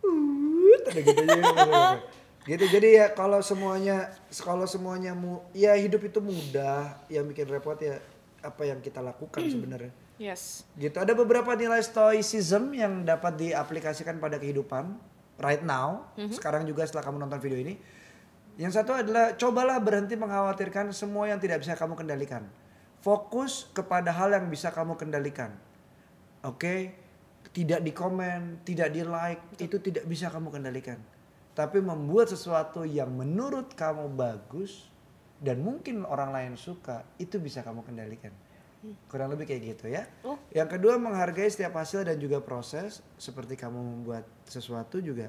Uh, ada gitu aja. gitu jadi ya kalau semuanya kalau semuanya mu ya hidup itu mudah yang bikin repot ya apa yang kita lakukan sebenarnya Yes. gitu ada beberapa nilai stoicism yang dapat diaplikasikan pada kehidupan right now sekarang juga setelah kamu nonton video ini yang satu adalah cobalah berhenti mengkhawatirkan semua yang tidak bisa kamu kendalikan. Fokus kepada hal yang bisa kamu kendalikan. Oke? Tidak di komen tidak di like itu tidak bisa kamu kendalikan. Tapi membuat sesuatu yang menurut kamu bagus dan mungkin orang lain suka itu bisa kamu kendalikan. Kurang lebih kayak gitu ya. Oh. yang kedua menghargai setiap hasil dan juga proses. Seperti kamu membuat sesuatu juga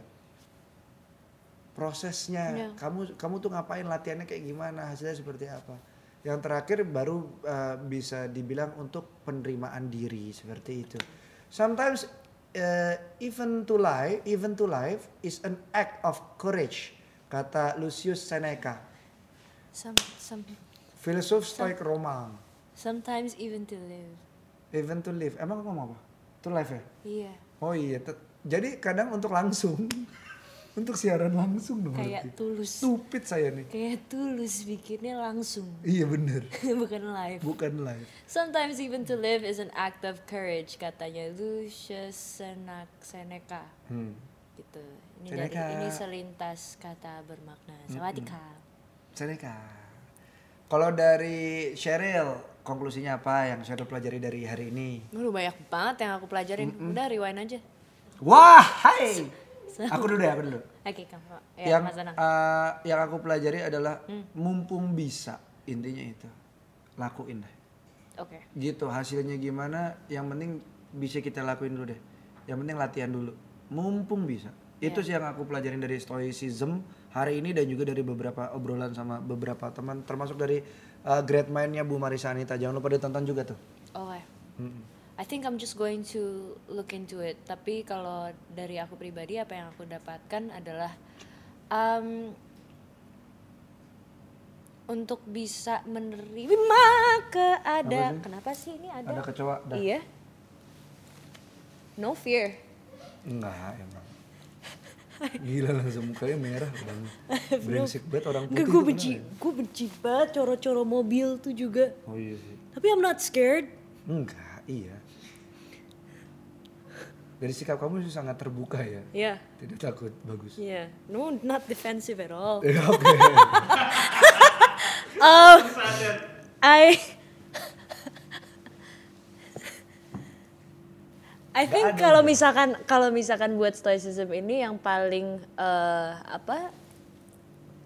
prosesnya. Iya. kamu kamu tuh ngapain latihannya kayak gimana hasilnya seperti apa? Yang terakhir baru uh, bisa dibilang untuk penerimaan diri seperti itu. Sometimes uh, even to life even to life is an act of courage kata Lucius Seneca. Some, some, filsuf stoik Roma sometimes even to live. even to live. Emang ngomong apa? To life ya? Iya. oh iya jadi kadang untuk langsung untuk siaran langsung dong Kayak berarti. tulus. stupid saya nih Kayak tulus bikinnya langsung. iya bener Bukan live. bukan live Sometimes even to live is an act of courage katanya Lucius Senak Seneca hmm. gitu. Ini Seneca. dari ini selintas kata bermakna. Sawadika. Seneca kalau dari Cheryl konklusinya apa yang Cheryl pelajari dari hari ini Udah banyak banget yang aku pelajarin. Udah rewind aja. wah hai aku dulu deh aku dulu. Oke, kamu. Ya, yang uh, yang aku pelajari adalah mumpung bisa intinya itu. Lakuin deh. Oke. gitu hasilnya gimana yang penting bisa kita lakuin dulu deh. Yang penting latihan dulu. Mumpung bisa. Itu sih yang aku pelajarin dari stoicism hari ini dan juga dari beberapa obrolan sama beberapa teman termasuk dari uh, great mindnya Bu Marisa Anita. Jangan lupa ditonton juga tuh. Oke. I think I'm just going to look into it. Tapi kalau dari aku pribadi apa yang aku dapatkan adalah um, untuk bisa menerima keadaan. Kenapa sih ini ada? ada kecoa dah Iya. No fear. enggak emang gila langsung mukanya merah banget brengsek banget orang putih gue benci, ya? gue benci banget coro-coro mobil tuh juga. oh iya sih Tapi I'm not scared. enggak Iya. Dari sikap kamu sih sangat terbuka ya. Ya, Tidak takut, bagus. ya. No, not defensive at all. Oke. Um, I I think kalau misalkan kalau misalkan buat stoicism ini yang paling eh, apa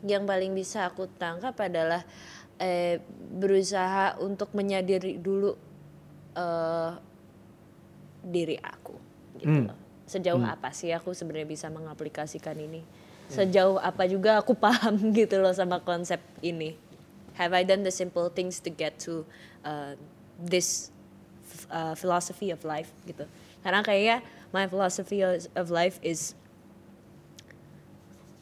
yang paling bisa aku tangkap adalah eh, berusaha untuk menyadari dulu eh, diri aku gitu Hmm. loh. Sejauh apa sih aku sebenarnya bisa mengaplikasikan ini? Sejauh apa juga aku paham gitu loh sama konsep ini? Have I done the simple things to get to uh, this uh, philosophy of life gitu? Karena kayaknya my philosophy of life is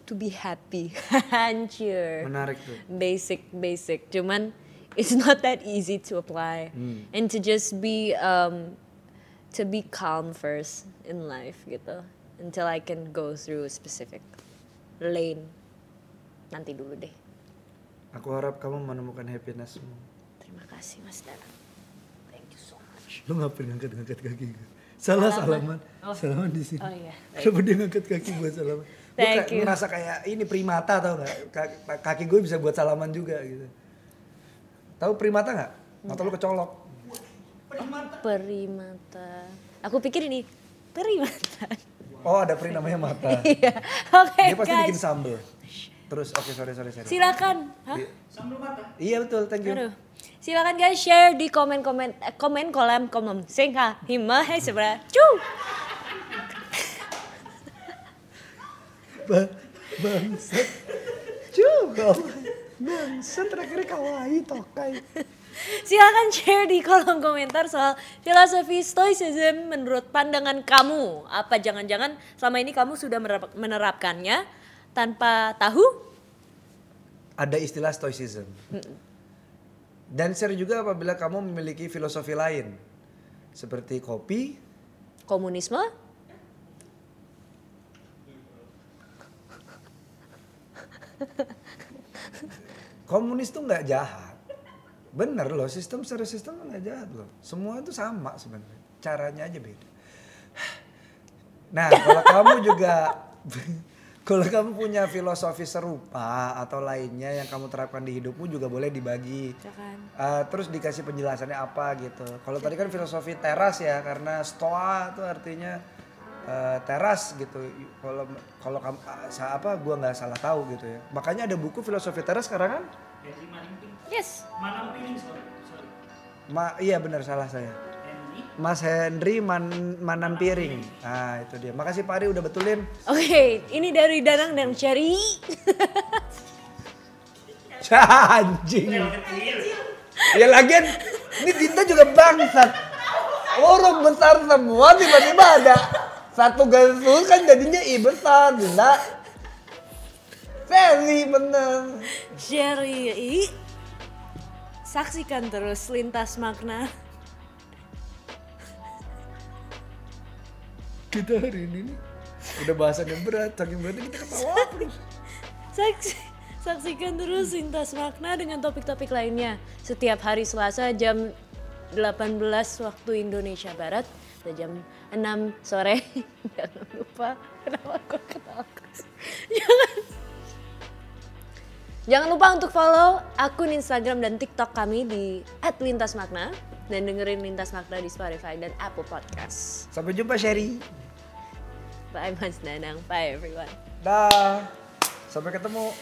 to be happy. Anjir Menarik tuh. basic basic cuman it's not that easy to apply and to just be um to be calm first in life gitu until I can go through a specific lane nanti dulu deh Aku harap kamu menemukan happinessmu. terima kasih Mas Danang thank you so much Lu ngapain ngangkat-ngangkat kaki gue? Salah salaman. Salaman di sini. oh iya Kenapa dia ngangkat kaki buat salaman? Gue Thank kayak ini primata tau gak? Ka- Kaki gue bisa buat salaman juga gitu. Tahu primata nggak? Mata lu kecolok. perimata aku pikir ini perimata Oh ada peri namanya mata. iya oke Dia pasti bikin sambel. Terus oke sorry sorry sorry. silakan Hah? Mata. Iya betul thank you. Aduh. Silakan guys share di komen komen eh, komen kolam komen singka hima hai sebra cu Ba bangsat. Juga. Bangsat terakhir kawaii tokai. Silakan share di kolom komentar soal filosofi stoicism menurut pandangan kamu. Apa jangan-jangan selama ini kamu sudah menerap- menerapkannya tanpa tahu? Ada istilah stoicism. Dan share juga apabila kamu memiliki filosofi lain. Seperti kopi, Komunisme? komunis tuh nggak jahat. Bener loh, sistem secara sistem nggak jahat loh. Semua itu sama sebenarnya. Caranya aja beda. Nah, kalau kamu juga kalau kamu punya filosofi serupa atau lainnya yang kamu terapkan di hidupmu juga boleh dibagi. Uh, terus dikasih penjelasannya apa gitu. Kalau tadi kan filosofi teras ya, karena stoa itu artinya uh, teras gitu. Kalau kalau kamu uh, sa- apa gua nggak salah tahu gitu ya. Makanya ada buku filosofi teras sekarang kan? Henry. Yes. Sorry. sorry. Ma iya benar salah saya. Henry. Mas Henry Man Manampiring. Nah, itu dia. Makasih Pak Ari udah betulin. Oke, ini dari Danang dan Cherry. Anjing. Ya lagian ini Dinta juga bangsat. Orang besar semua tiba-tiba ada satu garis lurus kan jadinya I besar Dinta. Very bener. Cherry. Saksikan terus lintas makna. Kita hari ini nih udah bahasan yang berat, saking beratnya kita ketawa terus. Saksi, saksikan terus lintas makna dengan topik-topik lainnya setiap hari Selasa jam 18 waktu Indonesia Barat dan jam 6 sore. Jangan lupa kenapa gue ketawa. Jangan Jangan lupa untuk follow akun Instagram dan TikTok kami di @lintasmakna dan dengerin Lintas Makna di Spotify dan Apple Podcast. Sampai jumpa Sherry. Bye Mas Danang, bye everyone. Dah. Sampai ketemu.